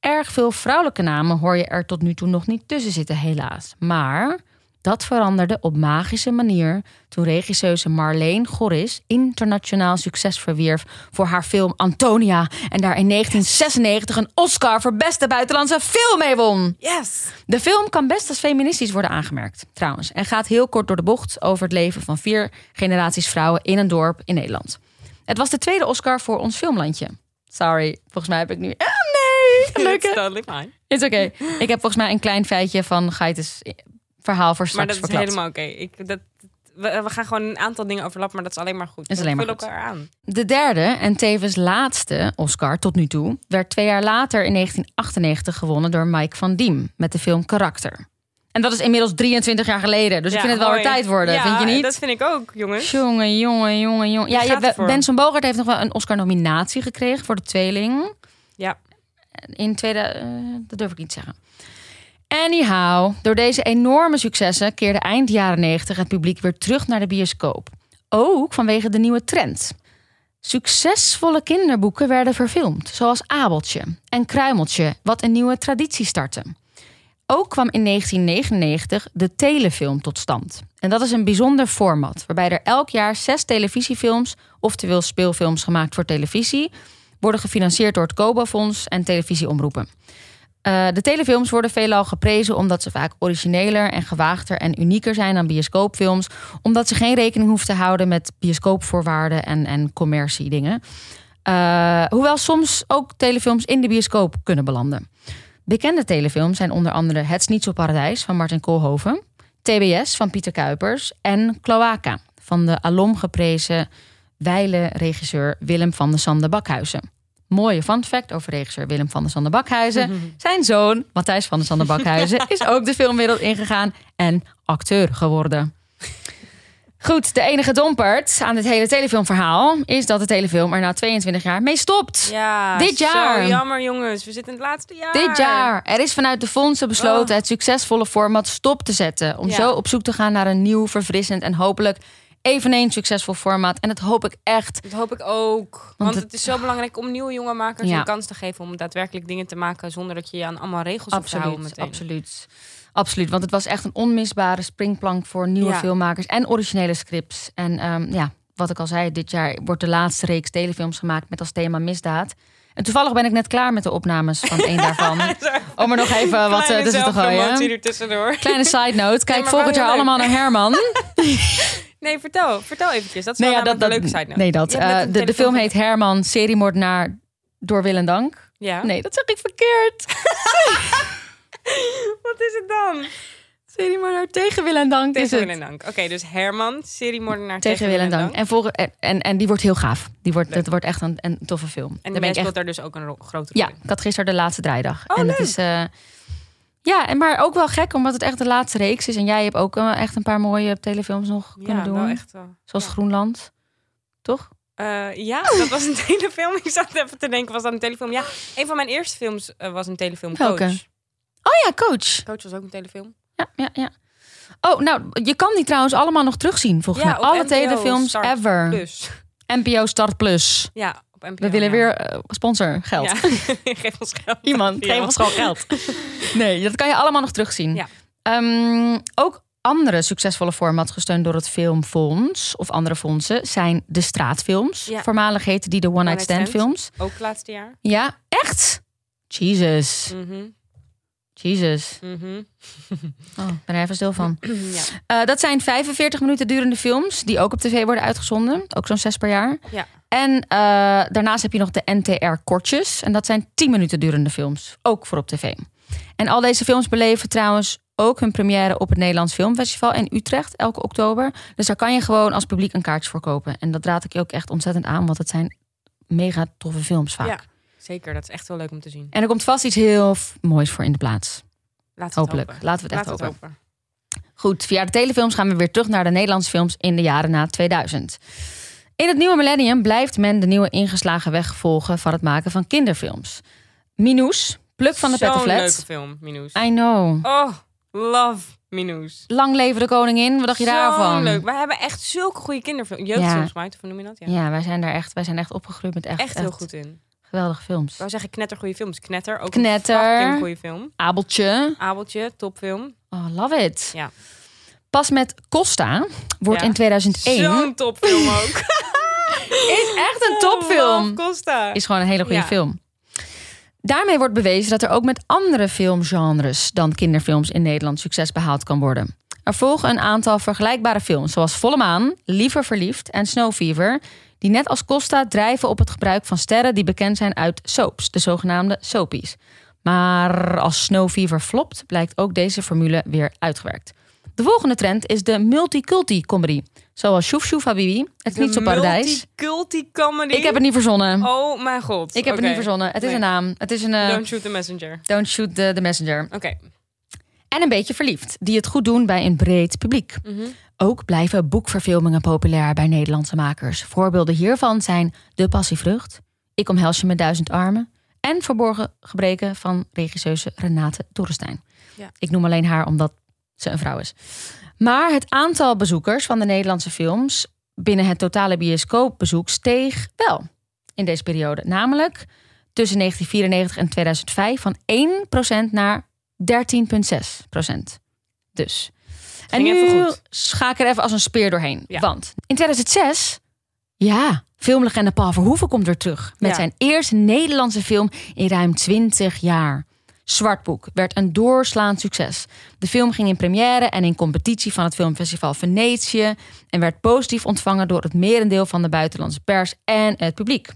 Erg veel vrouwelijke namen hoor je er tot nu toe nog niet tussen zitten, helaas. Maar dat veranderde op magische manier toen regisseuse Marleen Gorris internationaal succes verwierf voor haar film Antonia en daar in 1996 een Oscar voor beste buitenlandse film mee won. Yes. De film kan best als feministisch worden aangemerkt, trouwens. En gaat heel kort door de bocht over het leven van vier generaties vrouwen in een dorp in Nederland. Het was de tweede Oscar voor ons filmlandje. Sorry, volgens mij heb ik nu. Ah, nee! It's Leuke. totally fine. Is oké. Ik heb volgens mij een klein feitje van Gaites verhaal voor Maar straks dat is helemaal oké. Ik Dat, we, we gaan gewoon een aantal dingen overlappen, maar dat is alleen maar goed. Is alleen maar goed. elkaar aan. De derde en tevens laatste Oscar tot nu toe werd twee jaar later in 1998 gewonnen door Mike van Diem met de film Karakter. En dat is inmiddels 23 jaar geleden, dus ik Ja, vind het wel weer mooi. tijd worden, Ja, vind je niet? dat vind ik ook, jongens. Jongen, jongen, jongen, jongen. Ja, ervoor? Benson Bogart heeft nog wel een Oscar-nominatie gekregen voor de tweeling. Ja. In tweede, eh, dat durf ik niet te zeggen. Anyhow, door deze enorme successen keerde eind jaren 90 het publiek weer terug naar de bioscoop. Ook vanwege de nieuwe trend. Succesvolle kinderboeken werden verfilmd, zoals Abeltje en Kruimeltje, wat een nieuwe traditie startte. Ook kwam in 1999 de telefilm tot stand. En dat is een bijzonder format, waarbij er elk jaar zes televisiefilms, oftewel speelfilms gemaakt voor televisie, worden gefinancierd door het Kobo-fonds en televisieomroepen. Uh, de telefilms worden veelal geprezen omdat ze vaak origineler en gewaagder en unieker zijn dan bioscoopfilms, omdat ze geen rekening hoeven te houden met bioscoopvoorwaarden en, en commerciedingen. Uh, hoewel soms ook telefilms in de bioscoop kunnen belanden. Bekende telefilms zijn onder andere Het Paradijs van Martin Koolhoven, TBS van Pieter Kuipers en Cloaca van de alom geprezen wijle regisseur Willem van der Sande Bakhuizen. Mooie fun fact over regisseur Willem van der Sande Bakhuizen. Zijn zoon, Matthijs van der Sande Bakhuizen, is ook de filmwereld ingegaan en acteur geworden. Goed, de enige dompert aan dit hele telefilmverhaal is dat de telefilm er na 22 jaar mee stopt. Ja, dit jaar. Zo jammer, jongens. We zitten in het laatste jaar. Dit jaar. Er is vanuit de fondsen besloten oh. het succesvolle format stop te zetten. Om zo op zoek te gaan naar een nieuw, verfrissend en hopelijk eveneens succesvol format. En dat hoop ik echt. Dat hoop ik ook. Want, het, is zo belangrijk om nieuwe jonge makers een kans te geven om daadwerkelijk dingen te maken zonder dat je je aan allemaal regels absoluut, hoeft te houden. Meteen. Absoluut. Absoluut, want het was echt een onmisbare springplank voor nieuwe filmmakers en originele scripts. En um, ja, wat ik al zei, dit jaar wordt de laatste reeks telefilms gemaakt met als thema misdaad. En toevallig ben ik net klaar met de opnames van één daarvan. Om er nog even wat tussen te gooien. Kleine side note. Kijk volgend jaar allemaal naar Herman. nee, vertel. Vertel eventjes. Dat is nee, ja, dat, een leuke side note. Nee, dat. Uh, de, de film heet Herman, seriemoordenaar door Wil en Dank. Ja. Nee, dat zeg ik verkeerd. Wat is het dan? Seriemoordenaar tegen Wil en Dank tegen is Wil en Dank. Oké, dus Herman, seriemoordenaar tegen, tegen Wil en Dank. En, volgen, en, en, die wordt heel gaaf. Die wordt, het wordt echt een, een toffe film. En jij speelt daar dus ook een grote rol Ja, ik had gisteren de laatste draaidag. Oh, en leuk. het is... Uh, ja, en maar ook wel gek, omdat het echt de laatste reeks is. En jij hebt ook uh, echt een paar mooie telefilms nog ja, kunnen doen. Wel echt, Zoals ja. Groenland. Toch? Uh, ja, dat was een telefilm. Ik zat even te denken, was dat een telefilm? Ja, een van mijn eerste films uh, was een telefilm. Welke? Coach. Oh ja, Coach. Coach was ook een telefilm. Ja, ja, ja. Oh, nou, je kan die trouwens allemaal nog terugzien, volgens ja, mij. Alle NPO telefilms Start ever. Plus. NPO Start Plus. Ja, op. We willen weer uh, sponsor, geld. Geef ons geld. Iemand, geef ons gewoon geld. nee, dat kan je allemaal nog terugzien. Um, ook andere succesvolle formats gesteund door het Filmfonds of andere fondsen zijn de straatfilms. Ja. Voormalig heten die de One Night Stand films. Ook laatste jaar. Ja, echt? Jesus. Mm -hmm. Jesus. Mm -hmm. oh, ik ben er even stil van. ja. Uh, dat zijn 45 minuten durende films die ook op tv worden uitgezonden. Ook zo'n zes per jaar. Ja. En uh, daarnaast heb je nog de NTR Kortjes. En dat zijn 10 minuten durende films. Ook voor op tv. En al deze films beleven trouwens ook hun première op het Nederlands Filmfestival in Utrecht elke oktober. Dus daar kan je gewoon als publiek een kaartje voor kopen. En dat raad ik je ook echt ontzettend aan, want het zijn mega toffe films vaak. Ja, zeker. Dat is echt wel leuk om te zien. En er komt vast iets heel moois voor in de plaats. Laten Hopelijk. Het Laten we het echt Laten hopen. Goed, via de telefilms gaan we weer terug naar de Nederlandse films in de jaren na 2000. In het nieuwe millennium blijft men de nieuwe ingeslagen weg volgen van het maken van kinderfilms. Minoes, Pluk van de Zo'n Pettenflat. leuke film, Minoes. I know. Oh, love Minoes. Lang leven de koningin. Wat dacht je Zo daarvan? leuk. Wij hebben echt zulke goede kinderfilms. Jeugdfilms, ja. hoe noem je dat? Ja, ja wij, zijn daar echt, wij zijn echt opgegroeid met echt, echt heel goed in. Geweldige films. Ik wou zeggen knettergoede films. Knetter, ook Knetter. een goede film. Abeltje. Abeltje, topfilm. Oh, love it. Ja. Pas met Costa wordt Ja. in 2001... Zo'n topfilm ook. is echt een topfilm. Costa. Is gewoon een hele goede Ja. film. Daarmee wordt bewezen dat er ook met andere filmgenres dan kinderfilms in Nederland succes behaald kan worden. Er volgen een aantal vergelijkbare films, zoals Volle Maan, Liever Verliefd en Snow Fever, die net als Costa drijven op het gebruik van sterren die bekend zijn uit soaps, de zogenaamde soapies. Maar als Snow Fever flopt, blijkt ook deze formule weer uitgewerkt. De volgende trend is de multiculti-comedy, zoals Shoef Shoef Habibi, Het De Niet op Paradijs. Multiculti comedy. Ik heb het niet verzonnen. Oh mijn god. Ik heb het niet verzonnen. Het is een naam. Het is een. eh, Don't shoot the messenger. don't shoot the, the messenger. Oké. En een beetje verliefd, die het goed doen bij een breed publiek. Mhm. Ook blijven boekverfilmingen populair bij Nederlandse makers. Voorbeelden hiervan zijn De Passievrucht, Ik omhels je met duizend armen en Verborgen gebreken van regisseuse Renate Torrestein. Ja. Ik noem alleen haar omdat ze een vrouw is. Maar het aantal bezoekers van de Nederlandse films binnen het totale bioscoopbezoek steeg wel in deze periode. Namelijk tussen 1994 en 2005 van 1% naar 13,6 procent. Dus. En nu ik er even als een speer doorheen. Ja. Want in 2006, ja, filmlegende Paul Verhoeven komt weer terug. Met Ja. zijn eerste Nederlandse film in ruim 20 jaar. Zwartboek werd een doorslaand succes. De film ging in première en in competitie van het filmfestival Venetië... en werd positief ontvangen door het merendeel van de buitenlandse pers en het publiek.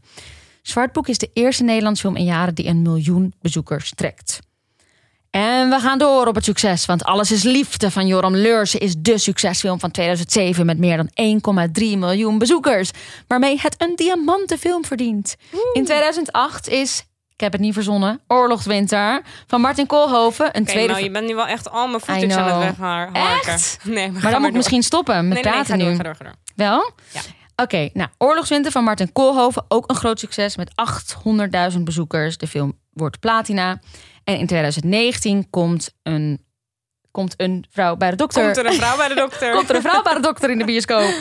Zwartboek is de eerste Nederlandse film in jaren die een miljoen bezoekers trekt. En we gaan door op het succes, want Alles is Liefde van Joram Leursen is de succesfilm van 2007 met meer dan 1,3 miljoen bezoekers, waarmee het een diamantenfilm verdient. In 2008 is, ik heb het niet verzonnen, Oorlogswinter van Martin Koolhoven een tweede. nou, je bent nu wel echt al mijn footage aan het wegharken. Echt? Nee, maar, dan moet ik misschien stoppen met Nee, nee, nee, praten ga door, nu. ga door, ga door. Wel? Ja. Oké, nou, Oorlogswinter van Martin Koolhoven, ook een groot succes met 800.000 bezoekers. De film wordt platina. En in 2019 komt een, komt een vrouw bij de dokter. Komt er een vrouw bij de dokter? Komt er een vrouw bij de dokter in de bioscoop.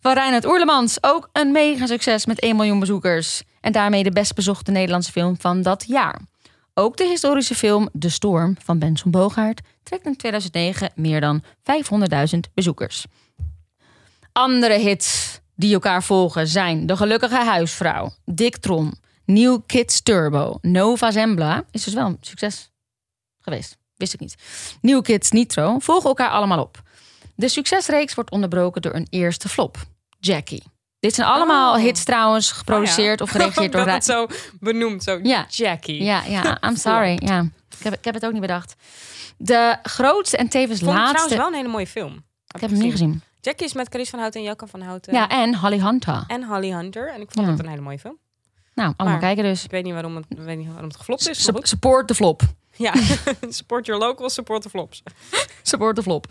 Van Reinhard Oerlemans, ook een mega succes met 1 miljoen bezoekers. En daarmee de best bezochte Nederlandse film van dat jaar. Ook de historische film De Storm van Benson Boogaard trekt in 2009 meer dan 500.000 bezoekers. Andere hits die elkaar volgen zijn De Gelukkige Huisvrouw, Dick Tron, New Kids Turbo, Nova Zembla. Is dus wel een succes geweest. Wist ik niet. New Kids Nitro volgen elkaar allemaal op. De succesreeks wordt onderbroken door een eerste flop. Jackie. Dit zijn allemaal Oh. hits trouwens, geproduceerd of geregisseerd door... dat het zo benoemd, zo Ja. Jackie. Ja, ja, I'm sorry. Ja. Ik, heb, ik heb het ook niet bedacht. De grootste en tevens vond laatste... trouwens wel een hele mooie film. Ik heb hem niet gezien. Jackie is met Carice van Houten en Jacco van Houten. Ja, en Holly Hunter. En Holly Hunter. En ik vond Ja. het een hele mooie film. Nou, allemaal Maar- kijken dus. Ik weet niet waarom het, ik weet niet waarom het geflopt is. Sup- support de flop. Ja, support your local, support the flops. Support de flop.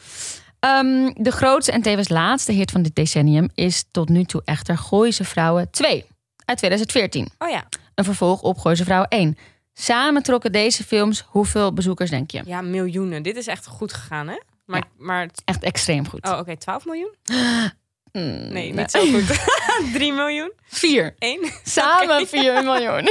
Ehm, de grootste en tevens laatste hit van dit decennium is tot nu toe echter Gooise Vrouwen 2 uit 2014. Oh ja. Een vervolg op Gooise Vrouwen 1. Samen trokken deze films hoeveel bezoekers denk je? Ja, miljoenen. Dit is echt goed gegaan, hè? Maar, Ja. maar Echt extreem goed. oh, oké, 12 miljoen? Mm, Nee, niet zo goed. 3 miljoen? Vier. 1? Samen 4 miljoen.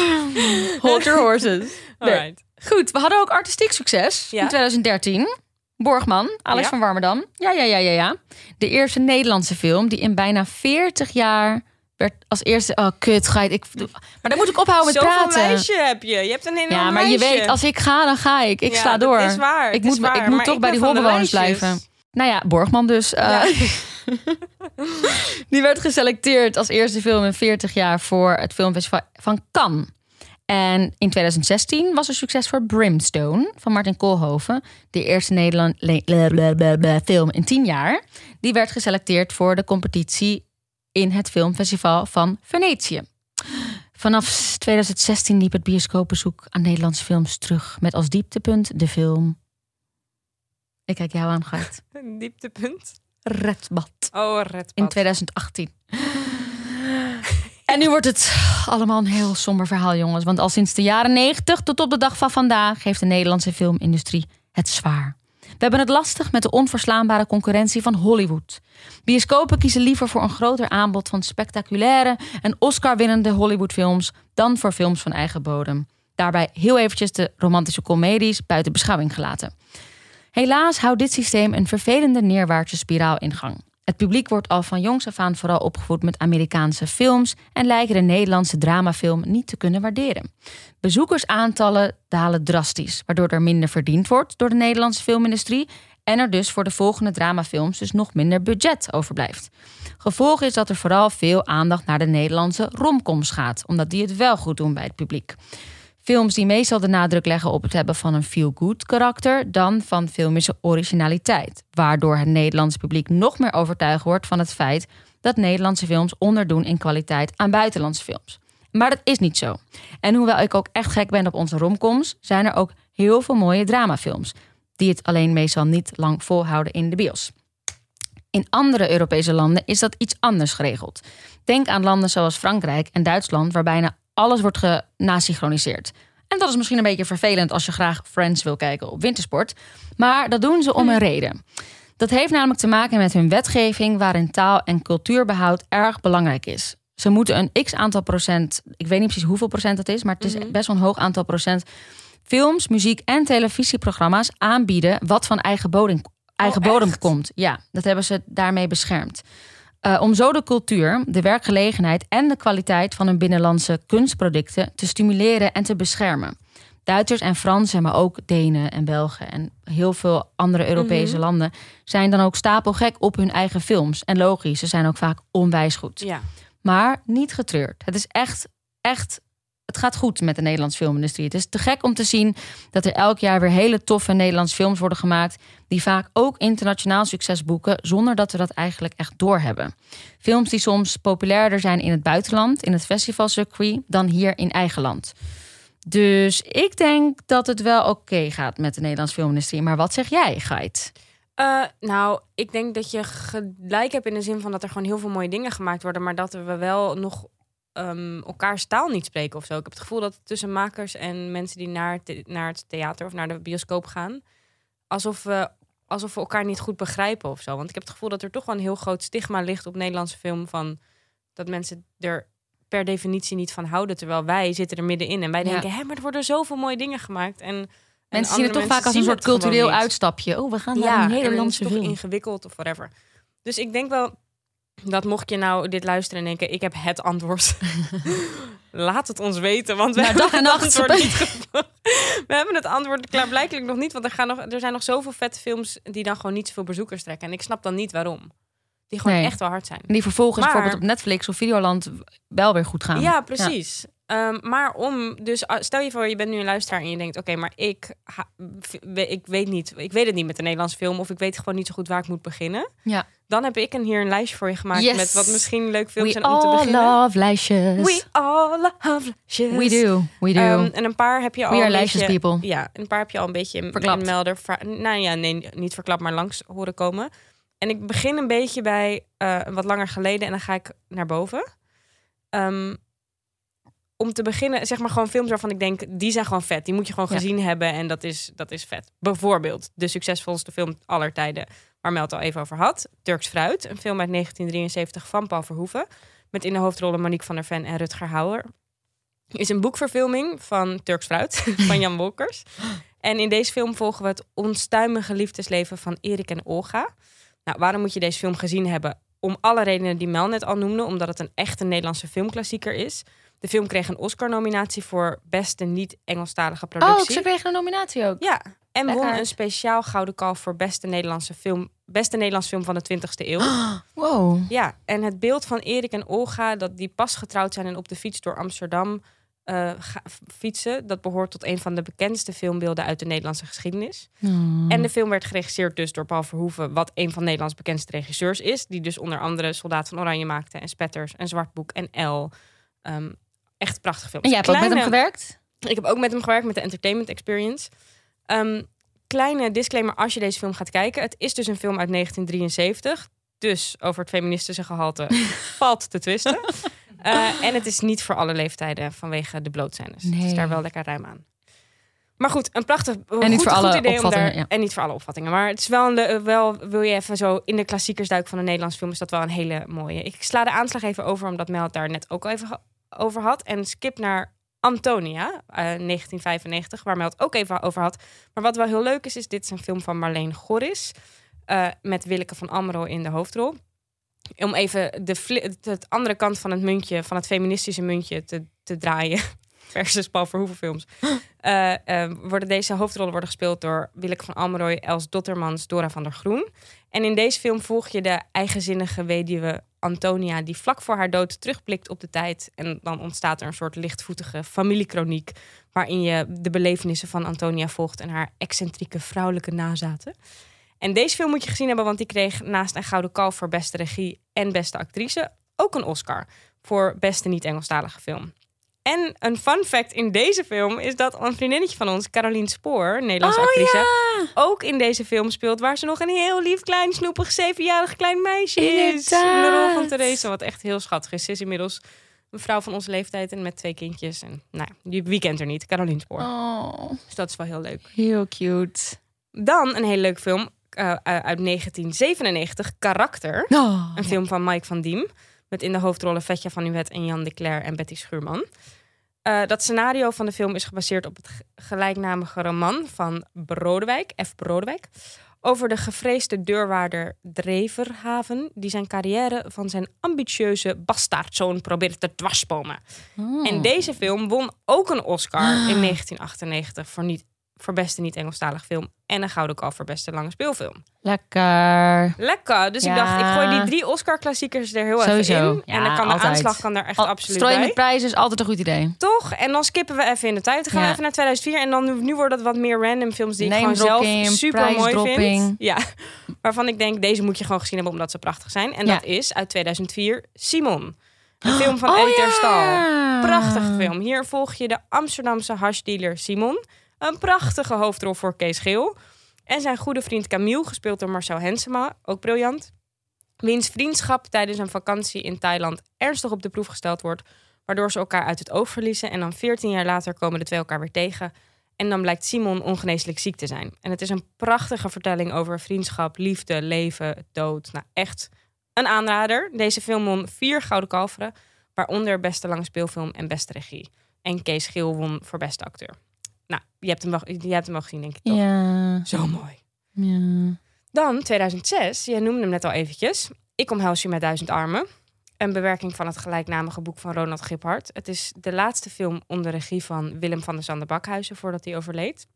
Hold your horses. Nee. Alright. Goed, we hadden ook artistiek succes Ja. in 2013. Borgman, Alex Ja. van Warmerdam. Ja, ja, ja, ja, ja. De eerste Nederlandse film die in bijna 40 jaar werd als eerste... Oh, kut, ga je... Ik, maar dan moet ik ophouden met Zoveel praten. meisje heb je. Je hebt een enorm Ja, maar je weet, als ik ga, dan ga ik. Ik Ja, sla dat door. is waar. Ik moet, is waar, ik moet toch bij die holbewoners lijstjes. blijven. Nou ja, Borgman dus. eh, Ja. die werd geselecteerd als eerste film in 40 jaar voor het filmfestival van Cannes. En in 2016 was er succes voor Brimstone van Martin Koolhoven. De eerste Nederland film in 10 jaar. Die werd geselecteerd voor de competitie in het filmfestival van Venetië. Vanaf 2016 liep het bioscoopbezoek aan Nederlandse films terug. Met als dieptepunt de film... Ik kijk jou aan. Een dieptepunt. Redbad Oh, redpad. in 2018. En nu wordt het allemaal een heel somber verhaal, jongens. Want al sinds de jaren 90 tot op de dag van vandaag heeft de Nederlandse filmindustrie het zwaar. We hebben het lastig met de onverslaanbare concurrentie van Hollywood. Bioscopen kiezen liever voor een groter aanbod van spectaculaire en Oscar-winnende Hollywoodfilms dan voor films van eigen bodem. Daarbij heel eventjes de romantische comedies buiten beschouwing gelaten. Helaas houdt dit systeem een vervelende neerwaartse spiraal in gang. Het publiek wordt al van jongs af aan vooral opgevoed met Amerikaanse films en lijken de Nederlandse dramafilm niet te kunnen waarderen. Bezoekersaantallen dalen drastisch, waardoor er minder verdiend wordt door de Nederlandse filmindustrie en er dus voor de volgende dramafilms dus nog minder budget overblijft. Gevolg is dat er vooral veel aandacht naar de Nederlandse romcoms gaat, omdat die het wel goed doen bij het publiek. Films die meestal de nadruk leggen op het hebben van een feel-good karakter dan van filmische originaliteit. Waardoor het Nederlandse publiek nog meer overtuigd wordt van het feit dat Nederlandse films onderdoen in kwaliteit aan buitenlandse films. Maar dat is niet zo. En hoewel ik ook echt gek ben op onze romcoms, zijn er ook heel veel mooie dramafilms. Die het alleen meestal niet lang volhouden in de bios. In andere Europese landen is dat iets anders geregeld. Denk aan landen zoals Frankrijk en Duitsland, waar bijna alles wordt genasynchroniseerd. En dat is misschien een beetje vervelend als je graag Friends wil kijken op wintersport. Maar dat doen ze om een reden. Dat heeft namelijk te maken met hun wetgeving, waarin taal- en cultuurbehoud erg belangrijk is. Ze moeten een x aantal procent, ik weet niet precies hoeveel procent dat is, maar het is Mhm. best wel een hoog aantal procent films, muziek en televisieprogramma's aanbieden wat van eigen bodem, eigen Oh, bodem komt. Ja, dat hebben ze daarmee beschermd. Uh, om zo de cultuur, de werkgelegenheid en de kwaliteit van hun binnenlandse kunstproducten te stimuleren en te beschermen. Duitsers en Fransen, maar ook Denen en Belgen en heel veel andere Europese Mhm. landen zijn dan ook stapelgek op hun eigen films. En logisch, ze zijn ook vaak onwijs goed. Ja. Maar niet getreurd. Het is echt, echt. Het gaat goed met de Nederlandse filmindustrie. Het is te gek om te zien dat er elk jaar weer hele toffe Nederlandse films worden gemaakt. die vaak ook internationaal succes boeken. zonder dat we dat eigenlijk echt doorhebben. Films die soms populairder zijn in het buitenland, in het festivalcircuit. dan hier in eigen land. Dus ik denk dat het wel oké gaat met de Nederlandse filmindustrie. Maar wat zeg jij, Gait? Eh, nou, ik denk dat je gelijk hebt in de zin van dat er gewoon heel veel mooie dingen gemaakt worden, maar dat we wel nog um, elkaars taal niet spreken of zo. Ik heb het gevoel dat tussen makers en mensen die naar het, naar het theater of naar de bioscoop gaan, alsof we, alsof we elkaar niet goed begrijpen of zo. Want ik heb het gevoel dat er toch wel een heel groot stigma ligt op Nederlandse film van dat mensen er per definitie niet van houden, terwijl wij zitten er middenin en wij Ja. denken, hé, maar er worden zoveel mooie dingen gemaakt en en Mensen zien het toch vaak als een soort cultureel uitstapje. Oh, we gaan naar Ja, een Nederlandse film. ingewikkeld of whatever. Dus ik denk wel dat mocht je nou dit luisteren en denken, ik heb het antwoord. Laat het ons weten, want we Nou, hebben dag en het nacht. antwoord niet gevonden. We hebben het antwoord klaarblijkelijk nog niet, want er, gaan nog, er zijn nog zoveel vette films die dan gewoon niet zoveel bezoekers trekken. En ik snap dan niet waarom. Die gewoon Nee. echt wel hard zijn. En die vervolgens Maar- bijvoorbeeld op Netflix of Videoland wel weer goed gaan. Ja, precies. Ehm, maar om, dus ah, stel je voor, je bent nu een luisteraar en je denkt: oké, maar ik, ha- ik weet niet, ik weet het niet met de Nederlandse film, of ik weet gewoon niet zo goed waar ik moet beginnen. Ja. Dan heb ik een, hier een lijstje voor je gemaakt Yes. met wat misschien leuk films We zijn om te all beginnen. love lijstjes. We all love lijstjes. We do. We do. Ehm, en een paar heb je al We are een lijstjes people. Ja, een paar heb je al een beetje in, Verklapt. in melder. Nou ja, nee, niet verklapt, maar langs horen komen. En ik begin een beetje bij eh, wat langer geleden en dan ga ik naar boven. Ehm, om te beginnen, zeg maar gewoon films waarvan ik denk, die zijn gewoon vet. Die moet je gewoon Ja. gezien hebben en dat is, dat is vet. Bijvoorbeeld de succesvolste film aller tijden, waar Mel het al even over had. Turks Fruit, een film uit 1973 van Paul Verhoeven. Met in de hoofdrollen Monique van der Ven en Rutger Hauer. Is een boekverfilming van Turks Fruit, van Jan Wolkers. En in deze film volgen we het onstuimige liefdesleven van Erik en Olga. Nou, waarom moet je deze film gezien hebben? Om alle redenen die Mel net al noemde. Omdat het een echte Nederlandse filmklassieker is. De film kreeg een Oscar-nominatie voor beste niet-Engelstalige Oh, productie. ze kregen een nominatie ook. Ja, en won een speciaal gouden kalf voor beste Nederlandse film, beste Nederlandse film van de 20e eeuw. Wow. Ja, en het beeld van Erik en Olga, dat die pas getrouwd zijn en op de fiets door Amsterdam eh, fietsen, dat behoort tot een van de bekendste filmbeelden uit de Nederlandse geschiedenis. Oh. En de film werd geregisseerd dus door Paul Verhoeven, wat een van Nederlands bekendste regisseurs is, die dus onder andere Soldaat van Oranje maakte en Spetters en Zwartboek en L. Ehm, echt prachtig film. En jij hebt ook met hem gewerkt? ik heb ook met hem gewerkt met de Entertainment Experience. Ehm, kleine disclaimer als je deze film gaat kijken. Het is dus een film uit 1973. Dus over het feministische gehalte valt te twisten. Eh, en het is niet voor alle leeftijden vanwege de blootscènes. Het is Nee. daar wel lekker ruim aan. Maar goed, een prachtig niet goed, voor goed alle idee om opvattingen, daar, ja. En niet voor alle opvattingen. Maar het is wel, een, wel, wil je even zo in de klassiekers duiken van een Nederlands film, is dat wel een hele mooie. Ik sla de aanslag even over, omdat Mel het daar net ook al even over had. En skip naar Antonia, eh, 1995, waar Mel het ook even over had. Maar wat wel heel leuk is, is dit is een film van Marleen Gorris. eh, met Willeke van Amro in de hoofdrol. Om even de, het- andere kant van het muntje, van het feministische muntje te, te draaien. Versus Paul Verhoeven films. Eh, eh, worden deze hoofdrollen worden gespeeld door Willeke van Almeroy, Els Dottermans, Dora van der Groen. En in deze film volg je de eigenzinnige weduwe Antonia... die vlak voor haar dood terugblikt op de tijd. En dan ontstaat er een soort lichtvoetige familiekroniek... waarin je de belevenissen van Antonia volgt... en haar excentrieke vrouwelijke nazaten. En deze film moet je gezien hebben... want die kreeg naast een Gouden Kalf voor beste regie en beste actrice... ook een Oscar voor beste niet-Engelstalige film. En een fun fact in deze film is dat een vriendinnetje van ons, Caroline Spoor, Nederlandse Oh, actrice, ook in deze film speelt, waar ze nog een heel lief, klein, snoepig, zevenjarig klein meisje is. In de rol van. Therese, wat echt heel schattig is. Ze is inmiddels een vrouw van onze leeftijd en met twee kindjes. En nou, ja, wie kent er niet? Caroline Spoor. Oh, Dus dat is wel heel leuk. heel cute. Dan een hele leuke film eh, uit 1997, Karakter. Oh, Een film van Mike van Diem. Met in de hoofdrollen Vetja van Uwet en Jan de Cler en Betty Schuurman. Eh, dat scenario van de film is gebaseerd op het gelijknamige roman van Brodewijk, F. Brodewijk. Over de gevreesde deurwaarder Dreverhaven, die zijn carrière van zijn ambitieuze bastaardzoon probeert te dwarsbomen. Oh. En deze film won ook een Oscar in 1998 voor, niet, voor beste niet-Engelstalig film. En een Gouden Kalf voor beste lange speelfilm. Lekker. Lekker. Dus ik dacht, ik gooi die drie Oscar-klassiekers er heel Sowieso. even in. Ja, en dan kan de aanslag kan daar echt Al- absoluut Strooien bij. met prijzen is altijd een goed idee. Toch? En dan skippen we even in de tijd. Dan gaan Ja. we even naar 2004. En dan nu, nu worden het wat meer random films die ik gewoon zelf super mooi vind. Ja. Waarvan ik denk, deze moet je gewoon gezien hebben omdat ze prachtig zijn. En dat is uit 2004 Simon. Een film van Oh, Eddie. Prachtige film. Hier volg je de Amsterdamse hashdealer Simon. Een prachtige hoofdrol voor Kees Geel. En zijn goede vriend Camille, gespeeld door Marcel Hensema. Ook briljant. Wiens vriendschap tijdens een vakantie in Thailand ernstig op de proef gesteld wordt. Waardoor ze elkaar uit het oog verliezen. En dan 14 jaar later komen de twee elkaar weer tegen. En dan blijkt Simon ongeneeslijk ziek te zijn. En het is een prachtige vertelling over vriendschap, liefde, leven, dood. Nou, echt een aanrader. Deze film won vier gouden kalveren. Waaronder beste lange speelfilm en beste regie. En Kees Geel won voor beste acteur. Nou, je hebt hem wel, je hebt hem gezien, denk ik toch? Ja. Zo mooi. ja. Dan 2006, jij noemde hem net al eventjes. Ik omhels je met duizend armen. Een bewerking van het gelijknamige boek van Ronald Giphart. Het is de laatste film onder regie van Willem van der Sander Bakhuizen voordat hij overleed.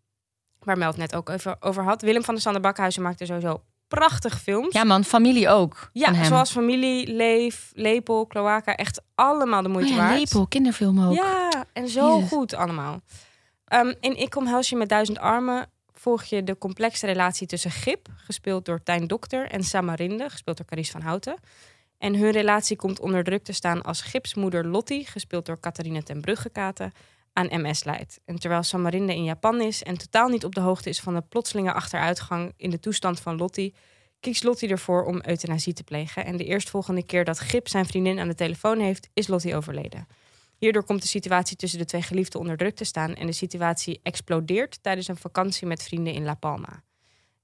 Waar Mel het net ook even over had. Willem van der Sander Bakhuizen maakte sowieso prachtige films. ja man, familie ook. Ja, zoals Familie, Leef, Lepel, Cloaca. Echt allemaal de moeite oh ja, waard. Lepel, kinderfilm ook. Ja, en zo Jezus. goed allemaal. Ehm, in Ik omhels je met duizend armen volg je de complexe relatie tussen Gip, gespeeld door Tijn Dokter, en Samarinde, gespeeld door Carice van Houten. En hun relatie komt onder druk te staan als Gips moeder Lottie, gespeeld door Catharine ten Bruggekaten, aan MS leidt. En terwijl Samarinde in Japan is en totaal niet op de hoogte is van de plotselinge achteruitgang in de toestand van Lottie, kiest Lottie ervoor om euthanasie te plegen. En de eerstvolgende keer dat Gip zijn vriendin aan de telefoon heeft, is Lottie overleden. Hierdoor komt de situatie tussen de twee geliefden onder druk te staan en de situatie explodeert tijdens een vakantie met vrienden in La Palma.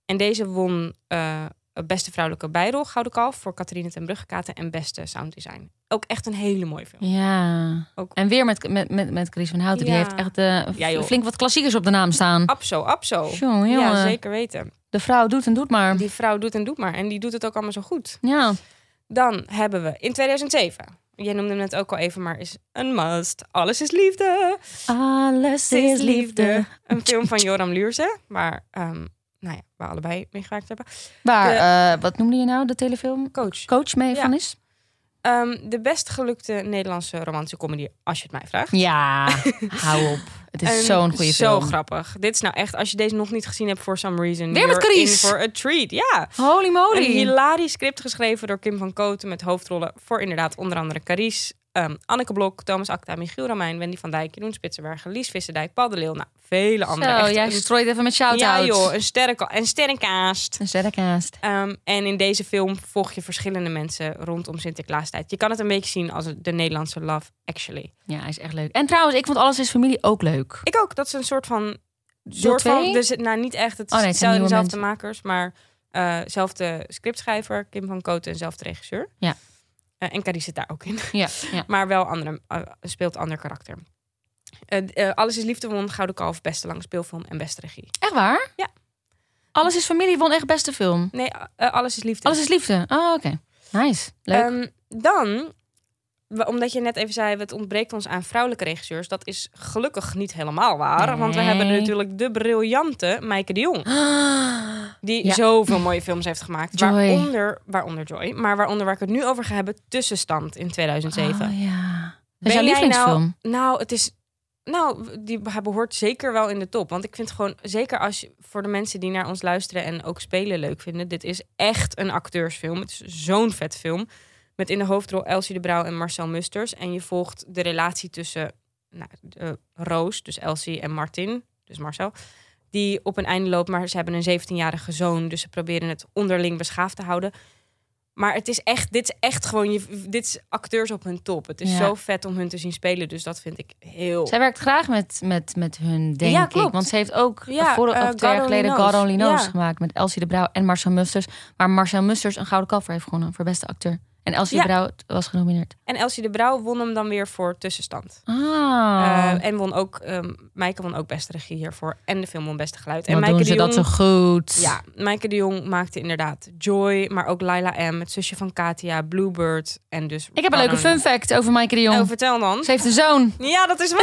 En deze won eh, beste vrouwelijke bijrol Gouden Kalf voor Catharine ten Bruggekaten en beste sounddesign. Ook echt een hele mooie film. Ja. Ook- En weer met, met, met, met Chris van Houten. Die heeft echt eh, Ja, joh. flink wat klassiekers op de naam staan. Abso, abso. Jongen, Ja, zeker weten. De vrouw doet en doet maar. Die vrouw doet en doet maar. En die doet het ook allemaal zo goed. Ja. Dan hebben we in 2007. Jij noemde hem net ook al even, maar is een must. Alles is liefde. Alles is liefde. Een film van Joram Luurse, waar, ehm, nou ja, we allebei mee gewerkt hebben. Waar, De- eh, wat noemde je nou, de telefilm? Coach. Coach mee Ja. van is? Ehm, de best gelukte Nederlandse romantische comedy, als je het mij vraagt. Ja, hou op. Het is zo'n goede Zo film. grappig. Dit is nou echt, als je deze nog niet gezien hebt for some reason. Weer met Carice. for a treat. Ja. Holy Een moly. hilarisch script geschreven door Kim van Koten met hoofdrollen voor inderdaad onder andere Carice, ehm, Anneke Blok, Thomas Acta, Michiel Romein, Wendy van Dijk, Jeroen Spitsenbergen, Lies Visserdijk, Paul de Leeuw. Nou, vele anderen. Zo, Echt jij een- strooit even met shout-outs. ja joh, een, sterke, een sterrenkaast. Een sterrenkaast. Ehm, en in deze film volg je verschillende mensen rondom Sinterklaastijd. Je kan het een beetje zien als de Nederlandse Love Actually. Ja, hij is echt leuk. En trouwens, ik vond Alles is Familie ook leuk. Ik ook. Dat is een soort van... Soort van dus, het- nou, niet echt. Het Oh nee, het zijn dezelfde, makers, maar eh zelfde scriptschrijver, Kim van Koten en zelfde regisseur. Ja. Eh, en Carice zit daar ook in. Ja, ja. maar wel andere, eh, speelt ander karakter. Eh, Alles is Liefde won Gouden Kalf, beste lange speelfilm en beste regie. Echt waar? Ja. Alles is Familie won echt beste film. Nee, Alles is Liefde. Alles is Liefde. Oh, oké. Nice. Leuk. Ehm, dan, omdat je net even zei, het ontbreekt ons aan vrouwelijke regisseurs. Dat is gelukkig niet helemaal waar. Want we hebben natuurlijk de briljante Maaike de Jong. Die Ja. zoveel mooie films heeft gemaakt. Joy. Waaronder, waaronder Joy. Maar waaronder waar ik het nu over ga hebben, Tussenstand in 2007. Oh, ja. Dat is jouw jij lievelingsfilm. Nou, nou, het is. Nou, die hij behoort zeker wel in de top. Want ik vind gewoon, zeker als je, voor de mensen die naar ons luisteren en ook spelen leuk vinden, dit is echt een acteursfilm. Het is zo'n vet film. Met in de hoofdrol Elsie de Brouw en Marcel Musters. En je volgt de relatie tussen nou, de Roos, dus Elsie, en Martin, dus Marcel. Die op een einde loopt, maar ze hebben een 17-jarige zoon. Dus ze proberen het onderling beschaafd te houden. Maar het is echt, dit is echt gewoon, je, dit is acteurs op hun top. Het is Ja. zo vet om hun te zien spelen. Dus dat vind ik heel... Zij werkt graag met, met, met hun, denk Ja, ik. Want ze heeft ook Ja, voor, eh, twee jaar geleden God. Only Knows gemaakt. Met Elsie de Brouw en Marcel Musters. Waar Marcel Musters een gouden kalver heeft gewonnen voor beste acteur. En Elsie Ja. de Brouw was genomineerd. En Elsie de Brouw won hem dan weer voor tussenstand. Ah. Eh, en won ook, ehm Maaike won ook beste regie hiervoor. En de film won beste geluid. En Wat Maaike doen de ze dat Jong, zo goed. Ja, Maaike de Jong maakte inderdaad Joy, maar ook Laila M, het zusje van Katia, Bluebird en dus... Ik heb een leuke fun fact over Maaike de Jong. Oh, vertel dan. Ze heeft een zoon. Ja, dat is waar.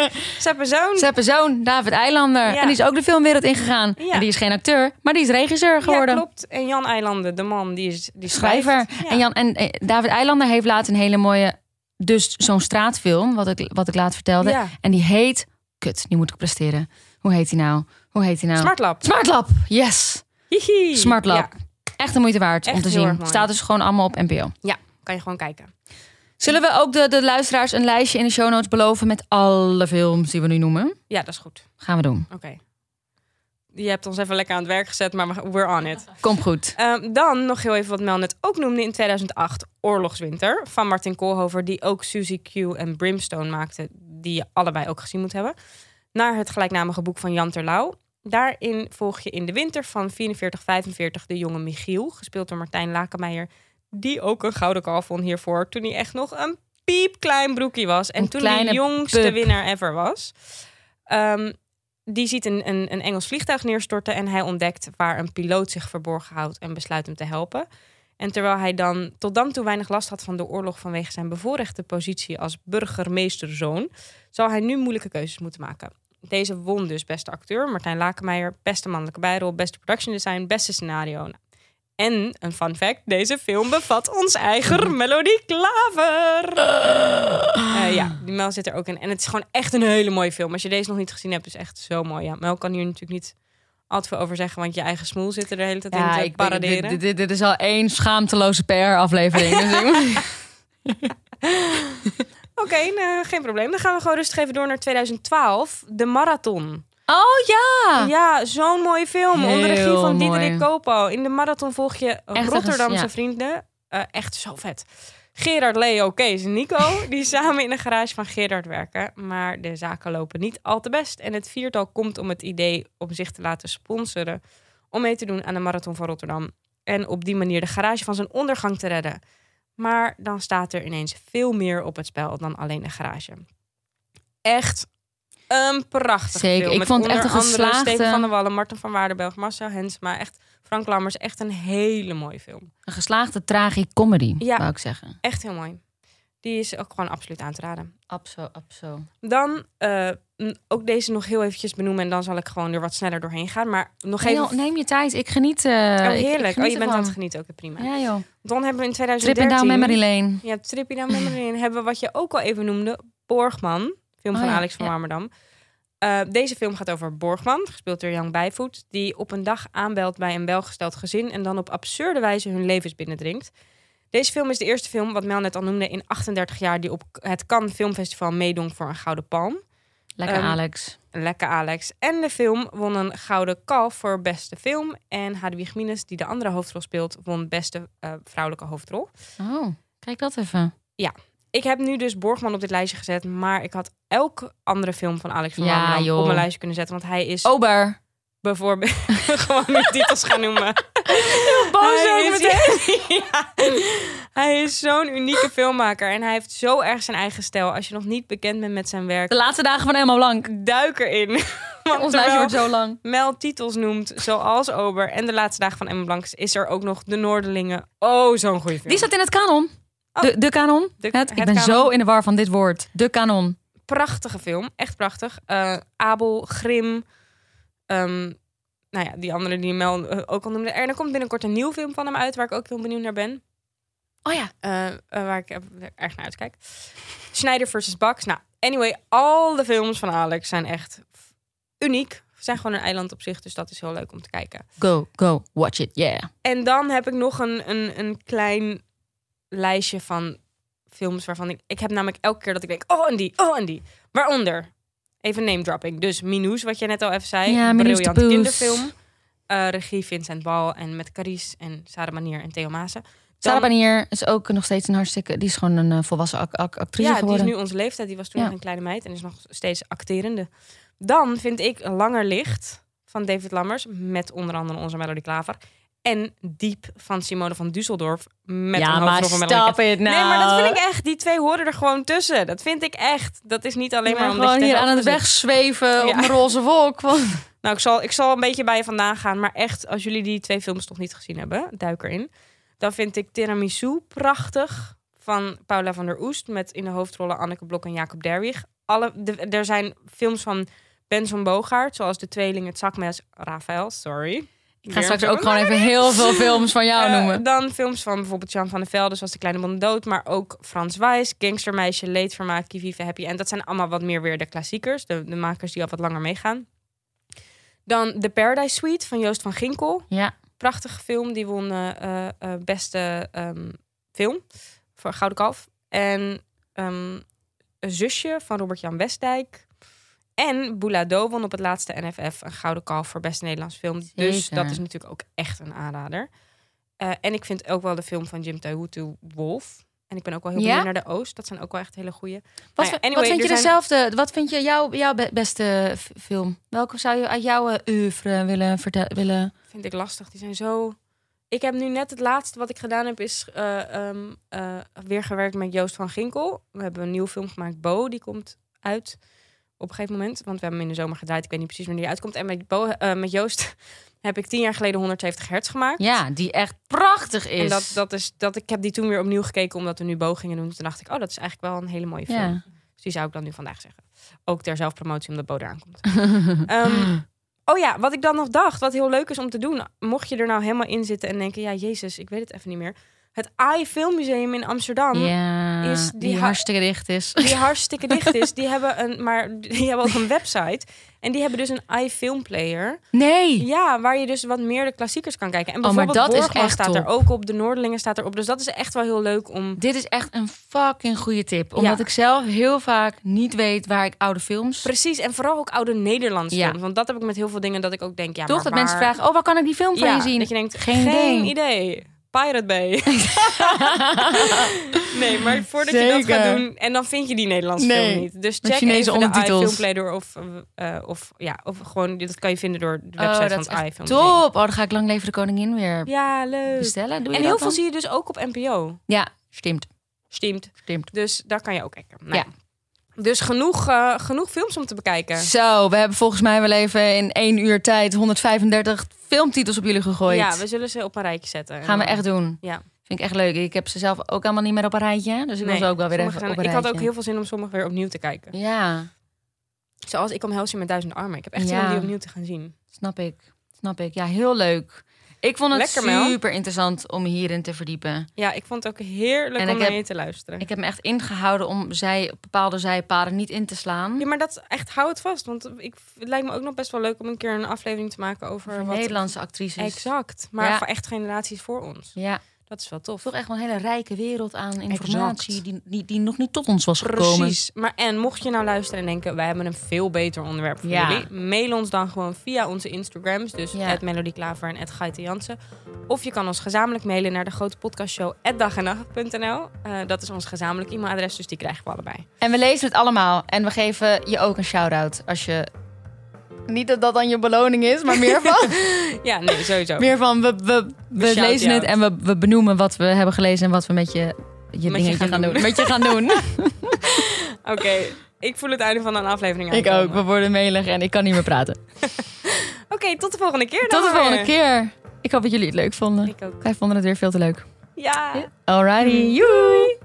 Ze hebben zo'n... Ze heeft een zoon, David Eilander. Ja. En die is ook de filmwereld ingegaan. Ja. En die is geen acteur, maar die is regisseur Ja, geworden. klopt. En Jan Eilanden, de man, die is die Schrijver. schrijft. Ja. En, Jan, en eh, David Eilander heeft laatst een hele mooie... Dus zo'n straatfilm, wat ik, wat ik laat vertelde. Ja. En die heet... Kut, die moet ik presteren. Hoe heet die nou? Hoe heet die nou? Smartlab. Smartlab, yes. Hihi. Smartlab. Ja, Echt de moeite waard Echt om te zien. Staat dus gewoon allemaal op NPO. ja, kan je gewoon kijken. Zullen we ook de, de luisteraars een lijstje in de show notes beloven met alle films die we nu noemen? Ja, dat is goed. Gaan we doen. Oké. Je hebt ons even lekker aan het werk gezet, maar we- we're on it. Kom goed. Ehm, dan nog heel even wat Mel net ook noemde in 2008. Oorlogswinter van Martin Koolhover. Die ook Suzy Q en Brimstone maakte. Die je allebei ook gezien moet hebben. Naar het gelijknamige boek van Jan Terlouw. Daarin volg je in de winter van 44-45 de jonge Michiel. Gespeeld door Martijn Lakenmeijer. Die ook een gouden kalf won hiervoor. Toen hij echt nog een piepklein broekie was. En Een toen hij de jongste pup. winnaar ever was. Ehm, die ziet een, een, een Engels vliegtuig neerstorten en hij ontdekt waar een piloot zich verborgen houdt en besluit hem te helpen. En terwijl hij dan tot dan toe weinig last had van de oorlog vanwege zijn bevoorrechte positie als burgemeesterzoon, zal hij nu moeilijke keuzes moeten maken. Deze won dus beste acteur, Martijn Lakenmeijer, beste mannelijke bijrol, beste production design, beste scenario. En een fun fact, deze film bevat ons eigen Melodie Klaver. Eh, ja, die Mel zit er ook in. En het is gewoon echt een hele mooie film. Als je deze nog niet gezien hebt, is echt zo mooi. Ja, Mel kan hier natuurlijk niet al te veel over zeggen, want je eigen smoel zit er de hele tijd in te paraderen. dit, dit, dit is al één schaamteloze PR-aflevering. dus Oké, nou, geen probleem. Dan gaan we gewoon rustig even door naar 2012. De Marathon. Oh ja! Ja, zo'n mooie film. onder regie van mooi. Diederik Kopo. In de Marathon volg je Rotterdamse ja. vrienden. Eh, echt zo vet. Gerard, Leo, Kees en Nico, die samen in de garage van Gerard werken. Maar de zaken lopen niet al te best. En het viertal komt om het idee om zich te laten sponsoren... om mee te doen aan de Marathon van Rotterdam. En op die manier de garage van zijn ondergang te redden. Maar dan staat er ineens veel meer op het spel dan alleen de garage. Echt een prachtig Zeker. film. Ik vond het echt een geslaagde- Steven van der Wallen, Martin van Waardenberg, Marcel Hensma. Echt Frank Lammers. Echt een hele mooie film. Een geslaagde tragicomedy, Ja. wou ik zeggen. Echt heel mooi. Die is ook gewoon absoluut aan te raden. Abso, abso. Dan eh, ook deze nog heel eventjes benoemen. En dan zal ik gewoon er wat sneller doorheen gaan. Maar nog Nee, even... joh, neem je tijd. Ik geniet. eh, oh, ik- ik heerlijk. geniet oh, je bent aan het genieten. Oké, prima. Ja, joh. Dan hebben we in 2013... Tripping down memory lane. Ja, Trippy Down Memory Lane hebben we wat je ook al even noemde. Borgman. Film Oh van ja, Alex van ja. Warmerdam. Eh, deze film gaat over Borgman, gespeeld door Jan Bijvoet... die op een dag aanbelt bij een welgesteld gezin... en dan op absurde wijze hun levens binnendringt. Deze film is de eerste film, wat Mel net al noemde... in 38 jaar die op het Cannes Filmfestival meedong voor een Gouden Palm. Lekker, Ehm, Alex. Lekker Alex. En de film won een Gouden Kalf voor beste film. En Hadewig Minus, die de andere hoofdrol speelt... won beste eh, vrouwelijke hoofdrol. Oh, kijk dat even. Ik heb nu dus Borgman op dit lijstje gezet, maar ik had elke andere film van Alex van Ja, joh. op mijn lijstje kunnen zetten, want hij is Ober. bijvoorbeeld gewoon niet titels gaan noemen. boos hij is, Ja. Hij is zo'n unieke filmmaker en hij heeft zo erg zijn eigen stijl. Als je nog niet bekend bent met zijn werk, De laatste dagen van Emma Blank. duik erin. Want Ons lijstje wordt zo lang. Mel titels noemt, zoals Ober en de laatste dagen van Emma Blank, is er ook nog De Noorderlingen. Oh, zo'n goede film. Die staat in het kanon. Oh. De, de kanon. De- het, ik het ben kanon. zo in de war van dit woord. De kanon. prachtige film. Echt prachtig. Eh, Abel, Grim. ehm, nou ja, die andere die Mel eh, ook al noemde. En er komt binnenkort een nieuwe film van hem uit... waar ik ook heel benieuwd naar ben. Oh ja. Eh, waar ik erg naar uitkijk. Schneider versus Bax. Nou, anyway, al de films van Alex zijn echt uniek. Ze zijn gewoon een eiland op zich, dus dat is heel leuk om te kijken. Go, go, watch it, yeah. En dan heb ik nog een, een, een klein lijstje van films waarvan ik... Ik heb namelijk elke keer dat ik denk, oh en die, oh en die. Waaronder, even name dropping. Dus Minous, wat jij net al even zei. Ja, Briljante Poes. kinderfilm. Eh, regie Vincent Bal en met Carice en Sarah Manier en Theo Maassen. Sarah Banier is ook nog steeds een hartstikke... Die is gewoon een eh, volwassen ac- ac- actrice Ja, die geworden. is nu onze leeftijd. Die was toen Ja. nog een kleine meid en is nog steeds acterende. Dan vind ik Langer Licht van David Lammers. Met onder andere onze Melody Klaver. En Diep van Simone van Düsseldorf. Met ja, een maar stop it nou. Nee, maar dat vind ik echt. Die twee horen er gewoon tussen. Dat vind ik echt. Dat is niet alleen maar ben omdat gewoon je hier aan het wegzweven op Ja. een roze wolk. Nou, ik zal, ik zal een beetje bij je vandaan gaan. Maar echt, als jullie die twee films nog niet gezien hebben, duik erin. Dan vind ik Tiramisu prachtig. Van Paula van der Oest. Met in de hoofdrollen Anneke Blok en Jacob Derwig. Alle, de, er zijn films van Ben van Boogaard. Zoals De Tweeling, Het Zakmes, Rafael, sorry. Ik ga straks ook gewoon even heel veel films van jou Eh, noemen. dan films van bijvoorbeeld Jan van der Velde, zoals De Kleine Bonne Dood. Maar ook Frans Wijs, Gangstermeisje, Leedvermaak, Kivive Happy. En dat zijn allemaal wat meer weer de klassiekers. De, de makers die al wat langer meegaan. Dan The Paradise Suite van Joost van Ginkel. Ja, Prachtige film. Die won eh, beste ehm, film voor Gouden Kalf. En Een zusje van Robert-Jan Westdijk. En Boulado won op het laatste NFF een Gouden Kalf voor beste Nederlands film. Dus Zeker. dat is natuurlijk ook echt een aanrader. Eh, en ik vind ook wel de film van Jim Tehutu Wolf. En ik ben ook wel heel Ja? benieuwd naar de Oost. Dat zijn ook wel echt hele goeie. Wat, Nou wat vind je zijn- dezelfde? Wat vind je jouw, jouw be- beste film? Welke zou je uit jouw oeuvre willen vertellen? Willen... Vind ik lastig. Die zijn zo... Ik heb nu net het laatste wat ik gedaan heb... is eh, ehm, eh, weer gewerkt met Joost van Ginkel. We hebben een nieuwe film gemaakt, Bo. Die komt uit op een gegeven moment. Want we hebben hem in de zomer gedraaid. Ik weet niet precies wanneer die uitkomt. En met, Bo, eh, met Joost heb ik tien jaar geleden 170 hertz gemaakt. Ja, die echt prachtig is. En dat, dat is dat ik heb die toen weer opnieuw gekeken omdat we nu Bo gingen doen. Toen dacht ik, oh, dat is eigenlijk wel een hele mooie film. Ja. Dus die zou ik dan nu vandaag zeggen. Ook ter zelfpromotie omdat Bo eraan komt. Ehm, oh ja, wat ik dan nog dacht, wat heel leuk is om te doen. Mocht je er nou helemaal in zitten en denken, ja, Jezus, ik weet het even niet meer. Het AI Filmmuseum in Amsterdam. ja, is die, die ha- hartstikke dicht is. Die hartstikke dicht is. Die hebben een, maar die hebben ook een website. En die hebben dus een iFilmplayer. Nee. Ja, waar je dus wat meer de klassiekers kan kijken. En Oh, maar bijvoorbeeld dat is echt staat er ook op. De Noorderlingen staat erop. Dus dat is echt wel heel leuk om... Dit is echt een fucking goede tip. Omdat Ja. ik zelf heel vaak niet weet waar ik oude films... Precies, en vooral ook oude Nederlandse Ja. films. Want dat heb ik met heel veel dingen dat ik ook denk... Ja, Toch maar dat waar- mensen vragen, oh, waar kan ik die film van ja, je zien? Dat je denkt, Geen geen, idee. Pirate Bay. nee, maar voordat je dat gaat doen... En dan vind je die Nederlandse Nee, film niet. Dus check even de ondertitels. iFilmplayer of, eh, of, ja, of gewoon... Dat kan je vinden door de Oh, website dat is van het iFilm. top. Oh, dan ga ik Lang Leven de Koningin weer Ja, leuk. bestellen. Doe En dat heel veel dan? zie je dus ook op NPO. Ja, stimmt. Steamed. Stimmt. Dus daar kan je ook kijken. Nou Ja. Dus genoeg, eh, genoeg films om te bekijken. Zo, we hebben volgens mij wel even in één uur tijd 135 filmtitels op jullie gegooid. Ja, we zullen ze op een rijtje zetten. En Gaan we echt doen. Ja. Vind ik echt leuk. Ik heb ze zelf ook allemaal niet meer op een rijtje. Dus ik wil Nee, ze ook wel weer even op een Ik rijtje. had ook heel veel zin om sommige weer opnieuw te kijken. Ja, Zoals Ik om Helsing met duizend armen. Ik heb echt zin Ja. om die opnieuw te gaan zien. snap ik. Snap ik. Ja, heel leuk. Ik vond het Lekker, Mel. super interessant om hierin te verdiepen. Ja, ik vond het ook heerlijk En om ik naar heb- je te luisteren. Ik heb me echt ingehouden om zij, bepaalde zijpaden niet in te slaan. Ja, maar dat echt hou het vast. Want ik, het lijkt me ook nog best wel leuk om een keer een aflevering te maken over Voor wat... Nederlandse actrices. Exact. Maar Ja. voor echt generaties voor ons. Ja, Dat is wel tof. toch echt wel een hele rijke wereld aan informatie die, die, die nog niet tot ons was gekomen. Precies. Maar en mocht je nou luisteren en denken, wij hebben een veel beter onderwerp voor Ja. jullie, mail ons dan gewoon via onze Instagrams, dus Ja. Melody Klaver en Gaite Jansen. Of je kan ons gezamenlijk mailen naar de grote podcastshow dagenacht.nl. Eh, dat is ons gezamenlijk e-mailadres, dus die krijgen we allebei. En we lezen het allemaal. En we geven je ook een shout-out als je... Niet dat dat dan je beloning is, maar meer van... Ja, nee, sowieso. meer van we, we, we lezen je het en we, we benoemen wat we hebben gelezen... en wat we met je, je je dingetje gaan gaan doen. doen. Met je gaan doen. Oké, ik voel het einde van een aflevering ik aankomen. ook. We worden melig en ik kan niet meer praten. Oké, tot de volgende keer dan Tot de volgende keer. Ik hoop dat jullie het leuk vonden. Ik ook. Wij vonden het weer veel te leuk. Ja. Alrighty, joei!